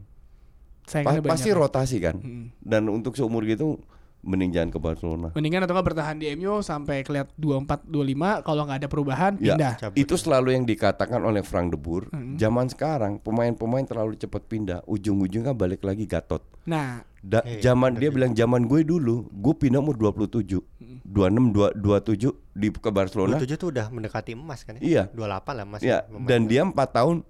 Pa- banyak. pasti rotasi kan Hmm. dan untuk seumur gitu mending jangan ke Barcelona Mendingan atau nggak bertahan di MU sampai keliat 24 25 kalau nggak ada perubahan Ya, pindah. Cabut. itu selalu yang dikatakan oleh Frank de Boer. Hmm. Zaman sekarang pemain-pemain terlalu cepat pindah, ujung-ujungnya balik lagi Gatot. Nah, Da- Eh, zaman dia bilang zaman gue dulu, gue pindah umur 27. Hmm. 26 dua- 27 di ke Barcelona. 27 tuh udah mendekati emas kan ya? Iya. 28 lah mas. Ya, dan dia 4 tahun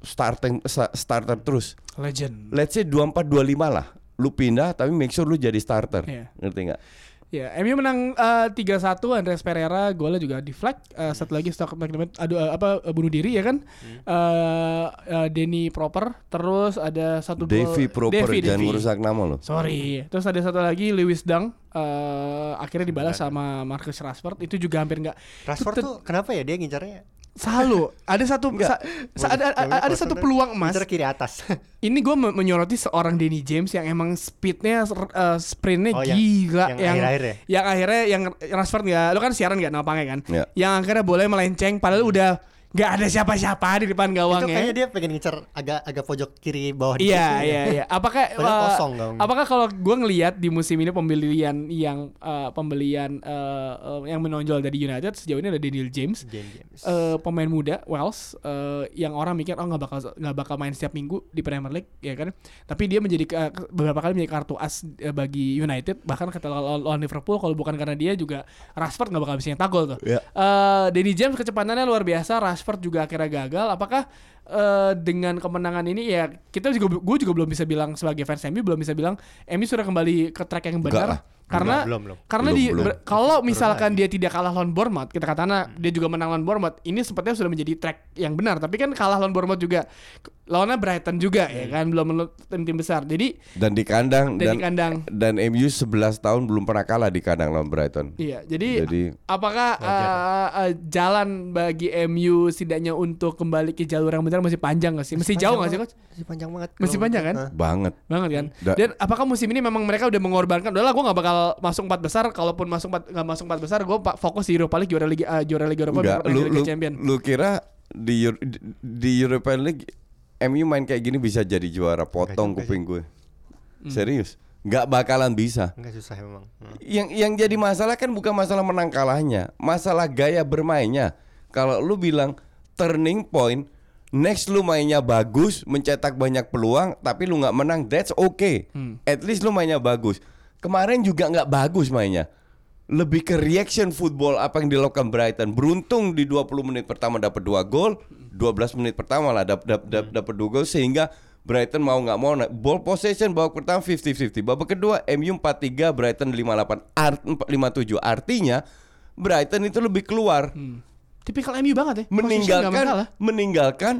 starting starter terus. legend. Let's say 24 25 lah. Lu pindah tapi make sure lu jadi starter. Iya. Ngerti nggak? Ya, MU menang eh, 3-1 Andreas Pereira golnya juga di flag. Eh, satu lagi Stock McDermott aduh eh, apa eh, bunuh diri ya kan. Eh eh, Denny Proper, terus ada satu gol Davy proper Davy, jangan Davy. merusak nama lo. Sorry. Terus ada satu lagi Lewis Dunk eh akhirnya dibalas sama Marcus Rashford. Itu juga hampir nggak Rashford tuh kenapa ya dia ngincarnya? Selalu ada satu sa- sa- ada, ada, ada satu peluang emas. Kiri atas. Ini gue menyoroti seorang Danny James yang emang speednya, eh, sprintnya Oh, yang- gila, yang akhir-akhir ya? yang akhirnya yang Rashford nggak, lo kan siaran nggak nama pangnya kan, Ya. yang akhirnya boleh melenceng, padahal udah nggak ada siapa-siapa di depan gawang Itu ya. kayaknya dia pengen ngincer agak agak pojok kiri bawah. Iya iya iya. Apakah eh, kosong dong. apakah kalau gue ngelihat di musim ini pembelian yang eh, pembelian eh, eh, yang menonjol dari United sejauh ini ada Daniel James, Jane James. eh, pemain muda Wales eh, yang orang mikir oh nggak bakal nggak bakal main setiap minggu di Premier League ya kan. Tapi dia menjadi ke- beberapa kali menjadi kartu as eh, bagi United bahkan ketika lawan Liverpool kalau bukan karena dia juga Rashford nggak bakal bisa nyetak gol tuh. Ya. Eh, Danny James kecepatannya luar biasa, Rashford juga akhirnya gagal. Apakah eh, dengan kemenangan ini ya kita juga gue juga belum bisa bilang sebagai fans MU belum bisa bilang MU sudah kembali ke track yang benar. Karena Belum, belum. karena Belum, di belum. ber- kalau misalkan dia tidak kalah lawan Bournemouth kita katakan dia juga menang lawan Bournemouth ini sepertinya sudah menjadi track yang benar tapi kan kalah lawan Bournemouth juga lawannya Brighton juga ya kan belum tim-tim besar jadi Dan di kandang Dan dan di kandang. dan MU 11 tahun belum pernah kalah di kandang lawan Brighton. Iya, jadi, Jadi- apakah uh, uh, jalan bagi MU setidaknya untuk kembali ke jalur yang benar masih panjang gak sih? Masih, jauh gak sih coach? Masih panjang banget. Masih panjang kan? Banget. Banget kan? Da- Dan apakah musim ini memang mereka udah mengorbankan? Udahlah, gue nggak bakal masuk empat besar. Kalaupun masuk empat nggak masuk empat besar, gue fokus di Europa League juara Liga uh, juara Liga Eropa, Enggak, lu, Liga lu, Champion. lu kira di Euro- di- di European League MU main kayak gini bisa jadi juara potong juga kuping gue. Hmm. Serius. Nggak bakalan bisa. Enggak susah memang. Hmm. Yang yang jadi masalah kan bukan masalah menang kalahnya, masalah gaya bermainnya. Kalau lu bilang turning point, next lu mainnya bagus, mencetak banyak peluang, tapi lu nggak menang, that's okay. Hmm. At least lu mainnya bagus. Kemarin juga nggak bagus mainnya. Lebih ke reaction football apa yang dilakukan Brighton. Beruntung di 20 menit pertama dapat dua gol, 12 menit pertama lah dapat dapat dapat dua gol sehingga Brighton mau nggak mau naik. ball possession babak pertama 50-50. Babak kedua MU 4-3, Brighton 5-8, art 5-7. Artinya Brighton itu lebih keluar Hmm. Tipikal MU banget ya. Meninggalkan meninggalkan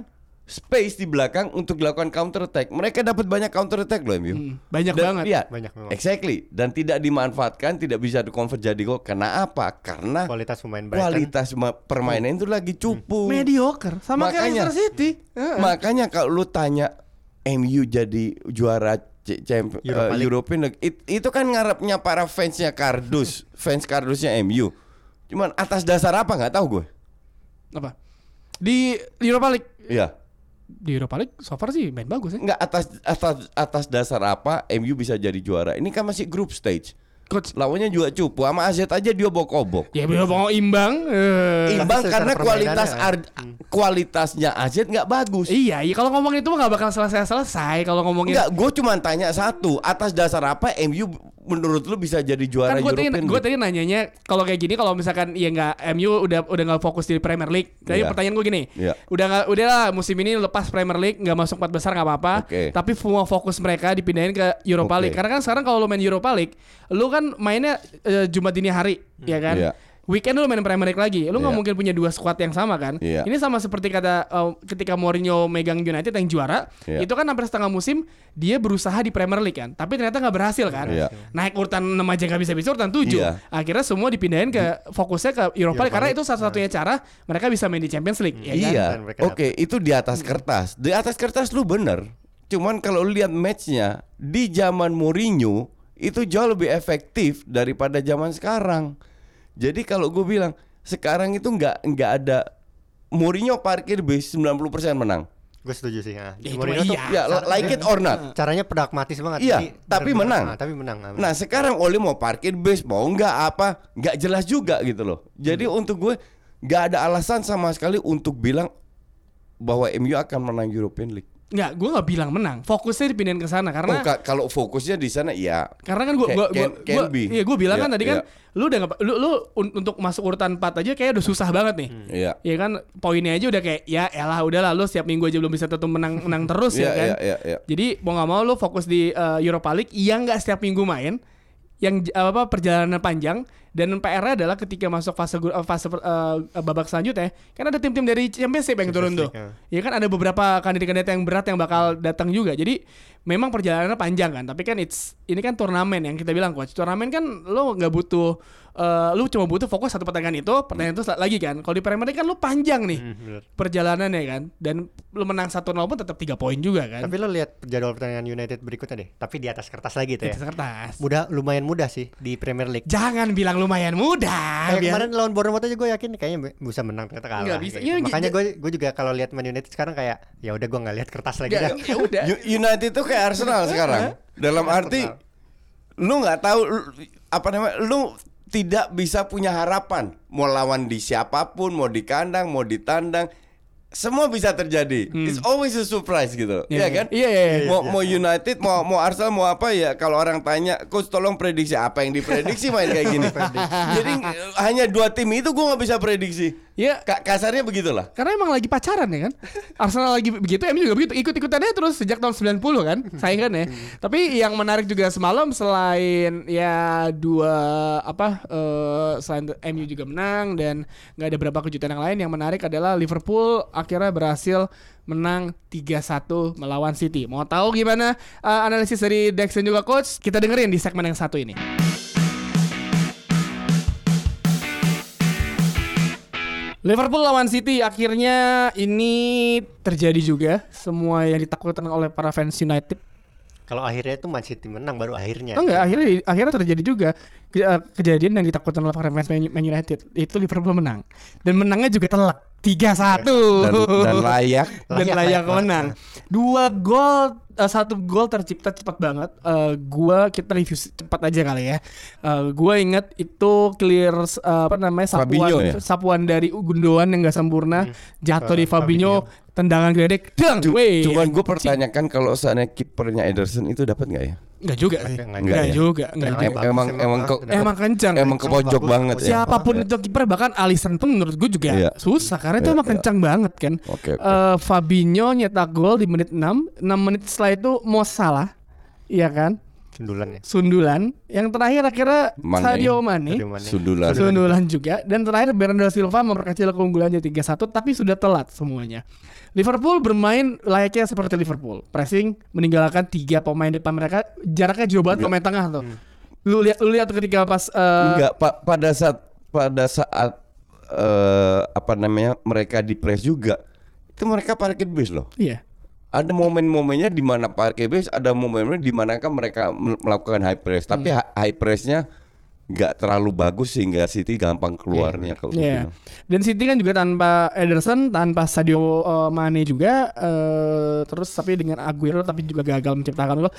space di belakang untuk dilakukan counter attack. Mereka dapat banyak counter attack loh MU. Hmm, banyak Dan- banget. Iya, Banyak memang. Exactly. Dan tidak dimanfaatkan, tidak bisa di-convert jadi gol. Karena apa? Karena Kualitas pemain Brighton. kualitas ma- permainan itu lagi cupu. Mediocre sama kayak Makanya. Leicester City. Makanya kalau lu tanya MU jadi juara C- champ- Europa League. European League, it- itu kan ngarepnya para fansnya Kardus, fans Kardusnya MU. Cuman atas dasar apa nggak tahu gue. Apa? Di Europa League. Iya. Di Europa League so far sih main bagus ya. Nggak atas atas atas dasar apa MU bisa jadi juara? Ini kan masih group stage. Coach Lawannya juga cupu. Sama AZ aja dia bokobok. Ya bisa mau imbang. eh. Imbang Tapi karena kualitas permainannya, ar- kualitasnya AZ nggak bagus. Iya, iya kalau ngomongin itu mah nggak bakal selesai-selesai kalau ngomongin Enggak, gue cuma tanya satu. Atas dasar apa MU menurut lu bisa jadi juara kan gue tadi European gue League? tadi nanyanya kalau kayak gini kalau misalkan ya nggak MU udah udah nggak fokus di Premier League. Tadi Iya. pertanyaan gue gini, Iya. udah nggak udah lah musim ini lepas Premier League nggak masuk empat besar nggak apa-apa. Oke. Tapi semua fokus mereka dipindahin ke Europa Oke. League. Karena kan sekarang kalau lu main Europa League, lu kan mainnya eh, Jumat dini hari, ya kan? Iya. Weekend lu main Premier League lagi, lu nggak Iya. mungkin punya dua squad yang sama kan? Iya. Ini sama seperti kata eh, ketika Mourinho megang United yang juara, Iya. itu kan hampir setengah musim dia berusaha di Premier League kan, tapi ternyata nggak berhasil kan? Iya. Naik urutan 6 aja nggak bisa bisa urutan 7 Iya. Akhirnya semua dipindahin ke fokusnya ke Europa Europa League karena itu satu-satunya cara mereka bisa main di Champions League ya kan? Iya, mereka oke itu di atas kertas. Di atas kertas lu bener. Cuman kalau lu lihat matchnya di zaman Mourinho itu jauh lebih efektif daripada zaman sekarang. Jadi kalau gue bilang sekarang itu nggak nggak ada Mourinho parkir base 90% menang. Gue setuju sih. Nah, Ya, itu Mourinho mah tuh iya. Ya, like it or not. caranya pragmatis banget. Iya, Jadi tapi menang. Ah, tapi menang. ah, Nah sekarang Oli mau parkir base mau nggak apa nggak jelas juga gitu loh. Jadi untuk gue nggak ada alasan sama sekali untuk bilang bahwa MU akan menang European League. Nggak, gue nggak bilang menang. Fokusnya dipindahin ke sana Oh, karena ka- kalau fokusnya di sana ya karena kan gue gua- be. iya gue bilang kan Iya, tadi kan iya. lu udah nggak lu lu un- untuk masuk urutan 4 aja kayak udah susah banget nih. Iya. Ya kan poinnya aja udah kayak ya elah udahlah lu setiap minggu aja belum bisa tentu menang menang terus ya Iya, kan. iya, iya, iya. Jadi mau nggak mau lu fokus di uh, Europa League yang nggak setiap minggu main yang apa perjalanan panjang dan PR-nya adalah ketika masuk fase uh, fase uh, babak selanjutnya kan ada tim-tim dari Championship yang turun tuh. League, Ya kan ada beberapa kandidat-kandidat yang berat yang bakal datang juga. Jadi memang perjalanannya panjang kan, tapi kan it's ini kan turnamen yang kita bilang coach. Turnamen kan lo nggak butuh eh, lu cuma butuh fokus satu pertandingan itu, pertandingan itu lagi kan. Kalau di Premier League kan lu panjang nih Hmm, perjalanannya kan dan lu menang 1-0 pun tetap 3 poin juga kan. Tapi lo lihat jadwal pertandingan United berikutnya deh. Tapi di atas kertas lagi tuh Di ya. atas kertas. Mudah, lumayan mudah sih di Premier League. Jangan bilang lumayan mudah. Kayak biar- kemarin lawan Bournemouth aja gue yakin kayaknya bisa menang ternyata kalah. Nggak bisa. Iya, gitu. gi- Makanya gue gue juga kalau lihat Man United sekarang kayak ya udah gue nggak lihat kertas lagi dah. ya udah. United itu kayak Arsenal sekarang. Dalam arti lu nggak tahu lu- apa namanya, lu tidak bisa punya harapan mau lawan di siapa pun, mau di kandang, mau di tandang, semua bisa terjadi. It's always a surprise gitu, Iya, Iya iya. kan? Iya, iya, iya. Mau mau United, mau mau Arsenal, mau apa ya? Kalau orang tanya, coach tolong prediksi apa yang diprediksi main kayak gini. Jadi hanya dua tim itu gua nggak bisa prediksi. Iya. Ka- kasarnya begitulah. Karena emang lagi pacaran ya kan Arsenal lagi begitu MU juga begitu Ikut-ikutannya terus sejak tahun 90 kan Saingannya Tapi yang menarik juga semalam Selain ya dua Apa eh, Selain MU juga menang Dan nggak ada berapa kejutan yang lain Yang menarik adalah Liverpool Akhirnya berhasil menang 3-1 melawan City Mau tahu gimana eh, analisis dari Dex dan juga Coach Kita dengerin di segmen yang satu ini Liverpool lawan City akhirnya ini terjadi juga semua yang ditakutkan oleh para fans United. Kalau akhirnya itu Man City menang baru akhirnya. Oh enggak, akhirnya akhirnya terjadi juga eh, kejadian yang ditakutkan oleh para fans Man United. Itu Liverpool menang. Dan menangnya juga telak 3-1. Dan, dan layak. dan Layak, layak layak menang. Dua gol eh, satu gol tercipta cepat banget. Eh, gua kita review cepat aja kali ya. Eh, gua inget itu clear eh, apa namanya sapuan Fabinho ya? sapuan dari Gundogan yang gak sempurna jatuh di Ke Fabinho, tendangan geledek dang. Cuman gue pertanyakan kalau seandainya kipernya Ederson itu dapat nggak ya? Enggak juga sih. Enggak, Enggak ya? juga, enggak Tendangannya juga. bagus, Emang- emang kok- tendangannya Emang kencang. Emang ke pojok banget ya. Siapa pun itu kiper bahkan Alisson pun menurut gue juga Iya. susah karena itu Iya, emang iya. kencang banget kan. Oke, oke. Eh, Fabinho nyetak gol di menit 6, 6 menit setelah itu Mo Salah. Iya kan? Sundulan ya. Sundulan. Yang terakhir akhirnya Mane. Sadio Mane. Sundulan. Sundulan juga dan terakhir Bernardo Silva memperkecil keunggulannya 3-1 tapi sudah telat semuanya. Liverpool bermain layaknya seperti Liverpool. Pressing meninggalkan tiga pemain depan mereka jaraknya jauh banget pemain tengah tuh. Lu lihat lu lihat ketika pas eh, Enggak, Pak, pada saat pada saat eh, apa namanya mereka di press juga itu mereka parkir bis loh. iya. Ada momen-momennya di mana parkir bis, ada momen-momennya di mana kan mereka mel- melakukan high press. Tapi Hmm. high pressnya nggak terlalu bagus sehingga City gampang keluarnya kalau Iya. gitu. Dan City kan juga tanpa Ederson, tanpa Sadio uh, Mane juga eh, terus tapi dengan Aguero tapi juga gagal menciptakan gol.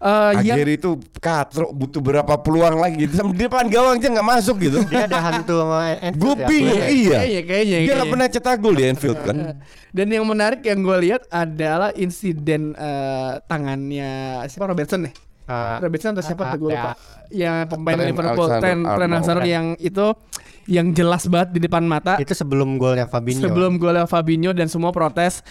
Eh, yang Akhir itu katro butuh berapa peluang lagi Sampai di depan gawang aja nggak masuk gitu. Dia ada hantu sama Anfield Gue ya. bingung iya. Kayaknya, kayaknya, Dia nggak kayaknya. pernah cetak gol di Anfield kan. Dan yang menarik yang gue lihat adalah insiden eh, tangannya siapa Robertson nih? Ah, Robertson atau siapa ah, tuh gue ah, lupa. Yang pemain Trent Liverpool, Trent Alexander yang itu yang jelas banget di depan mata. Itu sebelum golnya Fabinho. sebelum golnya Fabinho dan semua protes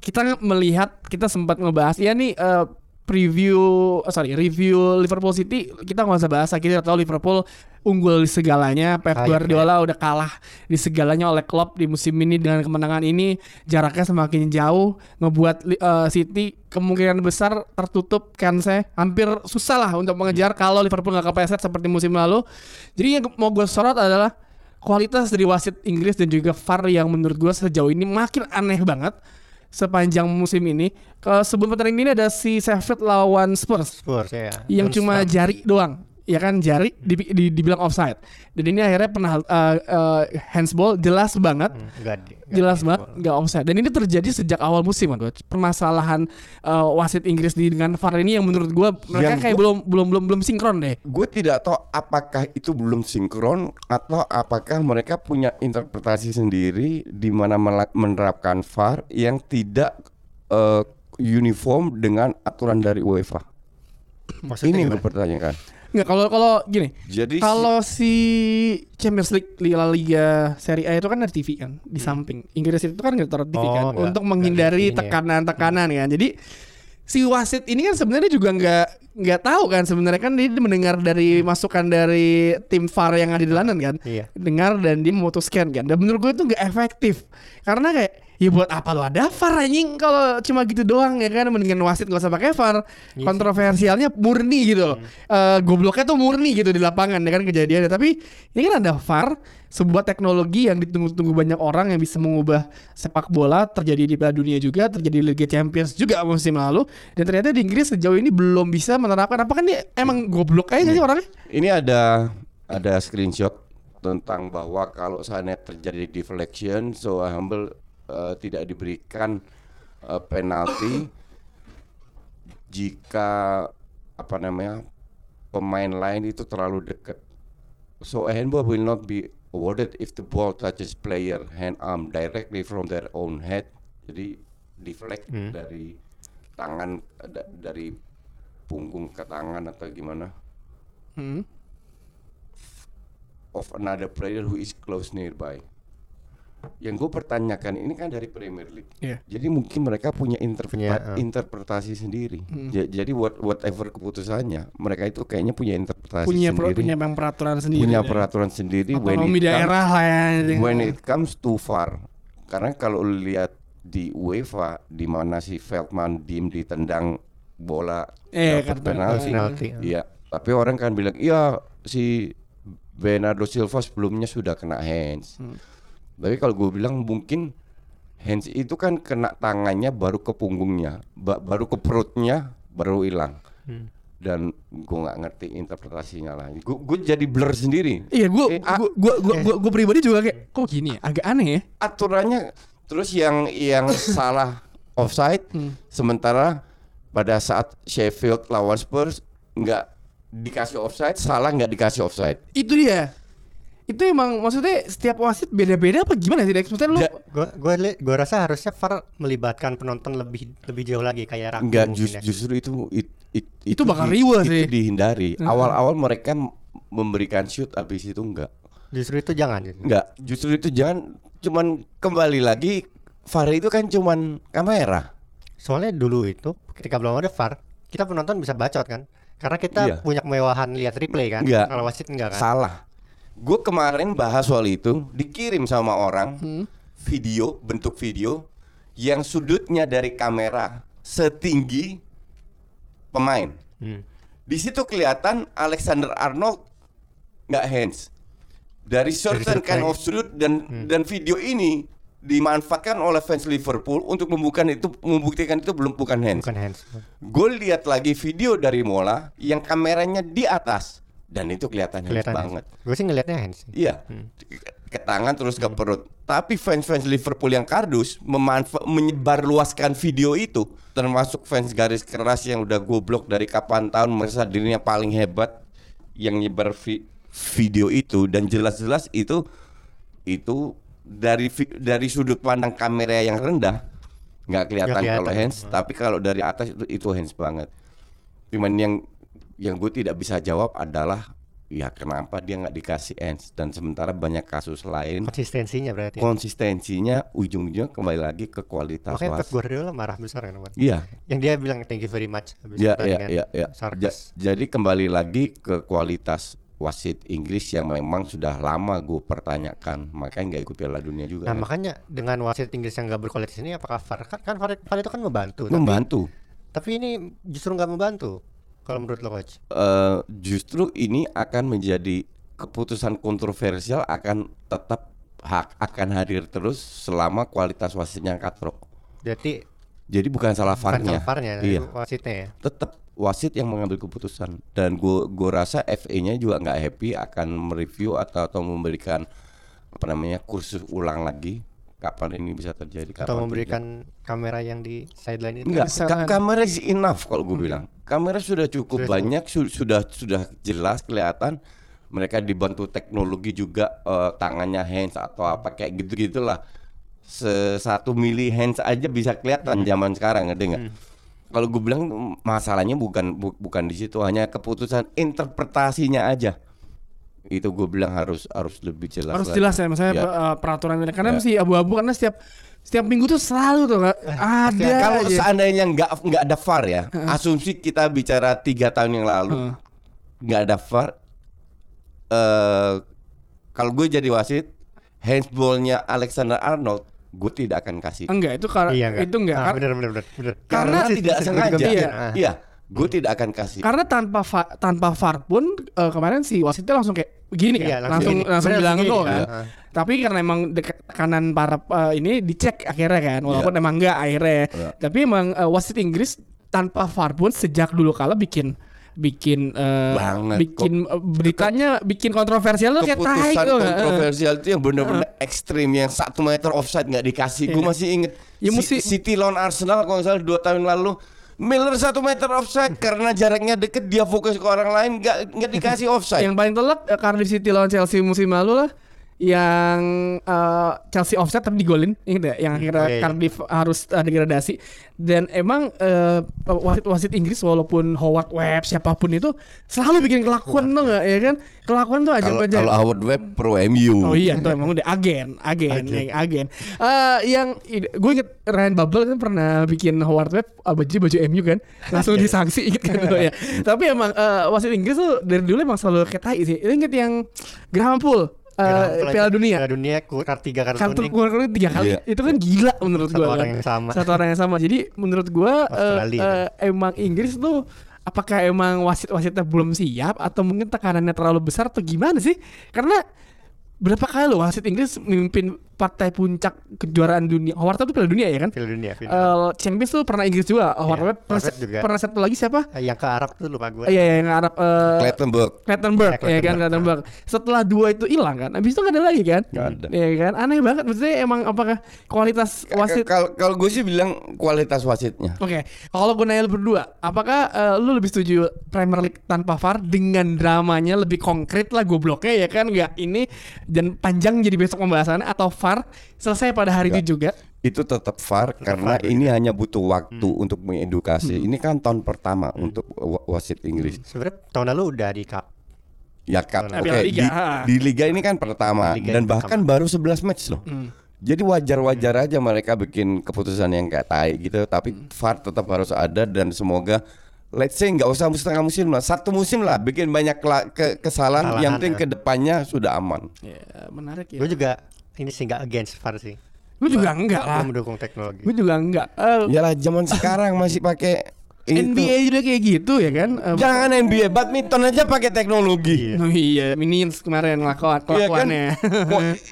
kita melihat kita sempat ngebahas ya nih eh, preview oh, sorry review Liverpool City kita nggak usah bahas kita tahu Liverpool unggul di segalanya. Pep Layak, Guardiola udah kalah di segalanya oleh Klopp di musim ini dengan kemenangan ini. Jaraknya semakin jauh ngebuat eh, City kemungkinan besar tertutup kan saya hampir susah lah untuk mengejar kalau Liverpool nggak kepleset seperti musim lalu. Jadi yang mau gue sorot adalah kualitas dari wasit Inggris dan juga VAR yang menurut gue sejauh ini makin aneh banget sepanjang musim ini. Ke sebelum pertandingan ini ada si Sheffield lawan Spurs Spurs ya. yang Dan cuma Spurs. jari doang. Ya kan jari di, di- dibilang offside. Dan ini akhirnya pernah uh, uh, handsball jelas banget. Hmm, di- enggak Jelas banget nggak offside dan ini terjadi sejak awal musim kan permasalahan uh, wasit Inggris di dengan VAR ini yang menurut gue mereka Yang kayak gua- belum belum belum belum sinkron deh Gue tidak tahu apakah itu belum sinkron atau apakah mereka punya interpretasi sendiri di mana menerapkan VAR yang tidak eh, uniform dengan aturan dari UEFA. Maksudnya Ini gue pertanyakan. Nggak kalau kalau gini Jadi Kalau si Champions League La Liga Serie A itu kan ada TV kan di samping. Inggris itu kan nggak taruh TV Oh, kan nggak- untuk menghindari TV-nya ya. tekanan-tekanan kan. Jadi si wasit ini kan sebenarnya juga nggak nggak tahu kan sebenarnya kan dia mendengar dari masukan dari tim VAR yang ada di London kan. Iya. Dengar dan dia memutuskan kan. Dan menurut gue itu nggak efektif. Karena kayak ya buat apa lu ada VAR anjing kalau cuma gitu doang ya kan mendingan wasit gak usah pakai VAR. Iya Kontroversialnya murni gitu loh. Eh, gobloknya tuh murni gitu di lapangan ya kan kejadiannya. Tapi ini kan ada VAR, sebuah teknologi yang ditunggu-tunggu banyak orang yang bisa mengubah sepak bola terjadi di Piala Dunia juga, terjadi di Liga Champions juga musim lalu dan ternyata di Inggris sejauh ini belum bisa menerapkan apa kan dia emang goblok aja nggak sih orangnya? ini ada ada screenshot tentang bahwa kalau seandainya terjadi deflection, so humble uh, tidak diberikan uh, penalti jika apa namanya pemain lain itu terlalu dekat. So a handball will not be awarded if the ball touches player hand arm directly from their own head. Jadi deflect Hmm. dari tangan da- dari punggung ke tangan atau gimana Hmm. of another player who is close nearby. Yang gue pertanyakan ini kan dari Premier League. Iya. Jadi mungkin mereka punya, interpreta- Punya, uh. interpretasi sendiri. Hmm. Ja- Jadi what, whatever keputusannya, mereka itu kayaknya punya interpretasi Punya sendiri. punya memang peraturan sendiri. punya peraturan sendiri it, comes, daerah lah ya. when it comes too far. Karena kalau lihat di UEFA di mana si Feldman diem ditendang bola Eh, dapat penalti. penalti. Iya, tapi orang kan bilang, "Iya, si Bernardo Silva sebelumnya sudah kena hands." Hmm. Tapi kalau gue bilang mungkin hands itu kan kena tangannya baru ke punggungnya, ba- baru ke perutnya, baru hilang. Hmm. Dan gue nggak ngerti interpretasinya lah. Gue jadi blur sendiri. Iya, gue Eh, gue gue gue gue- gue pribadi juga kayak kok gini ya, agak aneh ya. Aturannya terus yang yang salah offside, Hmm. sementara pada saat Sheffield lawan Spurs nggak dikasih offside, salah nggak dikasih offside. Itu dia. Itu emang maksudnya setiap wasit beda-beda apa gimana sih Dex? Maksudnya lu Ja- Gua gua gua rasa harusnya VAR melibatkan penonton lebih lebih jauh lagi kayak rugby Enggak, mungkin jus- ya. justru itu it- it- Itu bakal riweh itu sih. dihindari. Heeh. Awal-awal mereka memberikan shoot habis itu enggak. Justru itu jangan. Enggak, justru itu jangan cuman kembali lagi VAR itu kan cuman kamera. Soalnya dulu itu ketika belum ada VAR, kita penonton bisa bacot kan. Karena kita Iya. punya kemewahan lihat replay kan. Enggak. Kalau wasit enggak kan. Salah. Gue kemarin bahas soal itu dikirim sama orang Hmm. video bentuk video yang sudutnya dari kamera setinggi pemain. Hmm. Di situ kelihatan Alexander Arnold nggak hands. Dari certain kind of sudut dan dan video ini dimanfaatkan oleh fans Liverpool untuk membuktikan itu membuktikan itu belum bukan hands. Bukan hands. Gue lihat lagi video dari Mola yang kameranya di atas dan itu kelihatan, hands Kelihatan banget. Gue sih ngelihatnya hands. Iya. Ke tangan terus ke perut. Tapi fans-fans Liverpool yang kardus memanfa- menyebarluaskan video itu termasuk fans garis keras yang udah goblok dari kapan tahun merasa dirinya paling hebat yang nyebar vi- video itu dan jelas-jelas itu itu dari vi- dari sudut pandang kamera yang rendah nggak kelihatan, Nggak kalau kelihatan. hands tapi kalau dari atas itu itu hands banget cuman yang yang gue tidak bisa jawab adalah ya kenapa dia nggak dikasih hands dan sementara banyak kasus lain Konsistensinya berarti. konsistensinya ujung-ujungnya kembali lagi ke kualitas Makanya Pep. Guardiola marah besar kan Wan? Iya, Yang dia bilang thank you very much habis ya, ya, pertandingan. ya, ya. Sarkas. Ja- jadi kembali lagi ke kualitas wasit Inggris yang memang sudah lama gue pertanyakan, makanya nggak ikut Piala Dunia juga. Nah makanya dengan wasit Inggris yang nggak berkualitas ini apakah VAR kan, kan VAR, VAR itu kan membantu tapi, Membantu. tapi ini justru nggak membantu kalau menurut lo coach Eh, justru ini akan menjadi keputusan kontroversial akan tetap hak akan hadir terus selama kualitas wasitnya katrok. jadi Jadi bukan salah bukan VAR-nya. salah VAR-nya Iya. wasitnya ya tetap wasit yang mengambil keputusan dan gue gue rasa FA-nya juga nggak happy akan mereview atau atau memberikan apa namanya kursus ulang lagi kapan ini bisa terjadi kapan atau tidak. memberikan kamera yang di sideline itu? Enggak ka- kamera is enough kalau gue bilang. Kamera sudah cukup Sudah banyak su- sudah sudah jelas kelihatan. Mereka dibantu teknologi juga eh, tangannya hands atau apa kayak gitu gitulah satu mili hands aja bisa kelihatan zaman sekarang ngerti nggak? Kalau gue bilang masalahnya bukan bu- bukan di situ hanya keputusan interpretasinya aja. Itu gue bilang harus harus lebih jelas. harus lagi. jelas ya misalnya Ya. uh, peraturan ini karena Ya. masih abu-abu karena setiap setiap minggu tuh selalu tuh Kak. ada Ya, kalau aja. seandainya nggak nggak ada VAR ya, asumsi kita bicara tiga tahun yang lalu nggak ada VAR. eh kalau gue jadi wasit, handsballnya Alexander Arnold, gue tidak akan kasih. enggak itu karena iya enggak itu enggak ah, Kar- bener bener bener bener Karena tidak sengaja. Iya. Ah. Iya, gue tidak akan kasih. karena tanpa va- tanpa VAR pun eh, kemarin si wasitnya langsung kayak begini Iya, kan langsung langsung gini. langsung Bener, bilang langsung gol gini. kan Iya. tapi karena emang dek- kanan para eh, ini dicek akhirnya kan walaupun emang enggak akhirnya Iya. tapi emang eh, wasit Inggris tanpa VAR pun sejak dulu kala bikin bikin eh, Banget, bikin eh, beritanya bikin kontroversial tuh kayak tai tuh kontroversial itu yang bener-bener ekstrim yang satu meter offside nggak dikasih. Gue Iya. masih inget. Ya, Si- mesti- City lawan Arsenal kalau nggak salah dua tahun lalu. Miller satu meter offside karena jaraknya deket dia fokus ke orang lain nggak nggak dikasih offside. Yang paling telak eh, Cardiff City lawan Chelsea musim lalu lah yang eh, Chelsea offset tapi digolin inget ya yang akhirnya iya, iya. Cardiff harus uh, degradasi dan emang eh, wasit wasit Inggris walaupun Howard Webb siapa pun itu selalu bikin kelakuan tuh nggak ya kan kelakuan tuh aja Kalau aja kalau Howard Webb pro MU. Oh iya tuh emang udah agen, agen, agen. agen. Eh, yang gue inget Ryan Babel kan pernah bikin Howard Webb uh, baju baju MU kan, langsung disanksi inget kan lo ya. Tapi emang eh, wasit Inggris tuh dari dulu emang selalu kayak tai sih. Inget yang Graham Pool eh, Piala Dunia. Piala Dunia tiga kartu Kartu kuning. keluar keluar tiga kali. Iya. Itu kan gila menurut Satu gua. orang kan. yang sama. Satu orang yang sama. Jadi menurut gua eh, Australia. eh, emang Inggris tuh apakah emang wasit-wasitnya belum siap atau mungkin tekanannya terlalu besar atau gimana sih? Karena berapa kali loh wasit Inggris memimpin partai puncak kejuaraan dunia. Howard Webb tuh Piala Dunia ya kan? Piala Dunia. final. Eh, Champions tuh pernah Inggris juga. Howard Iya, Webb pernah, Webb juga. pernah satu lagi siapa? Eh, yang ke Arab tuh lupa gue. Iya, yang Arab eh, Clattenburg. Clattenburg, Ya, ya kan Clattenburg. Setelah dua itu hilang kan, habis itu nggak ada lagi kan? Nggak ada. Ya kan, aneh banget. Maksudnya emang apakah kualitas wasit? Kalau kalau gue sih bilang kualitas wasitnya. Oke, kalau gue nanya lu berdua, apakah eh, lu lebih setuju Premier League tanpa VAR dengan dramanya lebih konkret lah gobloknya ya kan nggak ini dan panjang jadi besok pembahasannya atau VAR selesai pada hari itu juga? Itu tetap VAR karena ini hanya butuh waktu untuk mengedukasi. Ini kan tahun pertama untuk wa- wasit Inggris. Sebenarnya tahun lalu udah di cup. Ya Cup. Oke, Piala di, Liga, di liga ini kan pertama Liga dan bahkan baru 11 match loh. Jadi wajar-wajar aja mereka bikin keputusan yang kayak tai gitu, tapi VAR tetap harus ada dan semoga let's say nggak usah setengah musim lah, satu musim lah bikin banyak ke- kesalahan, Kesalahan, yang penting ya. ke depannya sudah aman. Ya menarik ya. Gue juga ini sih nggak against VAR sih. Gue juga enggak lah. Gue mendukung teknologi. Gue juga enggak. Eh, Yalah zaman sekarang masih pakai itu. NBA juga kayak gitu ya kan? Eh, Jangan NBA, badminton aja pakai teknologi. Oh iya, Minions kemarin ngelakuan Iya kan?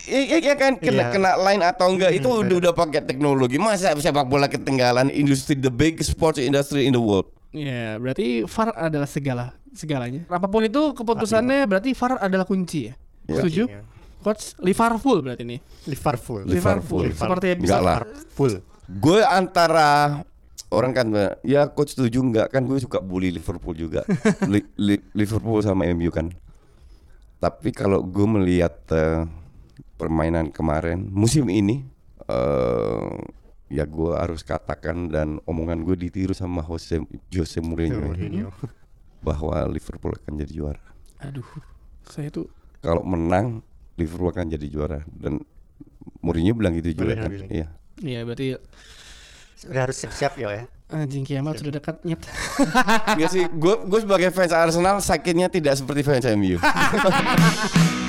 Iya iya kan kena Iya. kena line atau enggak itu udah udah pakai teknologi. Masa sepak bola ketinggalan industri the biggest sports industry in the world. Iya, berarti VAR adalah segala segalanya. Apa pun itu keputusannya berarti VAR adalah kunci ya. Iya. Setuju? Iya. Coach Liverpool berarti nih. Liverpool. Liverpool. Seperti yang Enggak bisa. Full. Gue antara orang kan ya coach setuju enggak kan gue suka bully Liverpool juga. Li- Li- Liverpool sama MU kan. Tapi kalau gue melihat eh, permainan kemarin musim ini eh ya gue harus katakan dan omongan gue ditiru sama Jose Jose Mourinho Mourinho. bahwa Liverpool akan jadi juara. Aduh, saya tuh Kalau menang Liverpool akan jadi juara dan Mourinho bilang gitu juga Mourinho kan. bilang. Iya. Iya berarti Udah harus siap-siap ya. anjing kiamat sudah dekat nyet. Enggak sih, gue gue sebagai fans Arsenal sakitnya tidak seperti fans MU.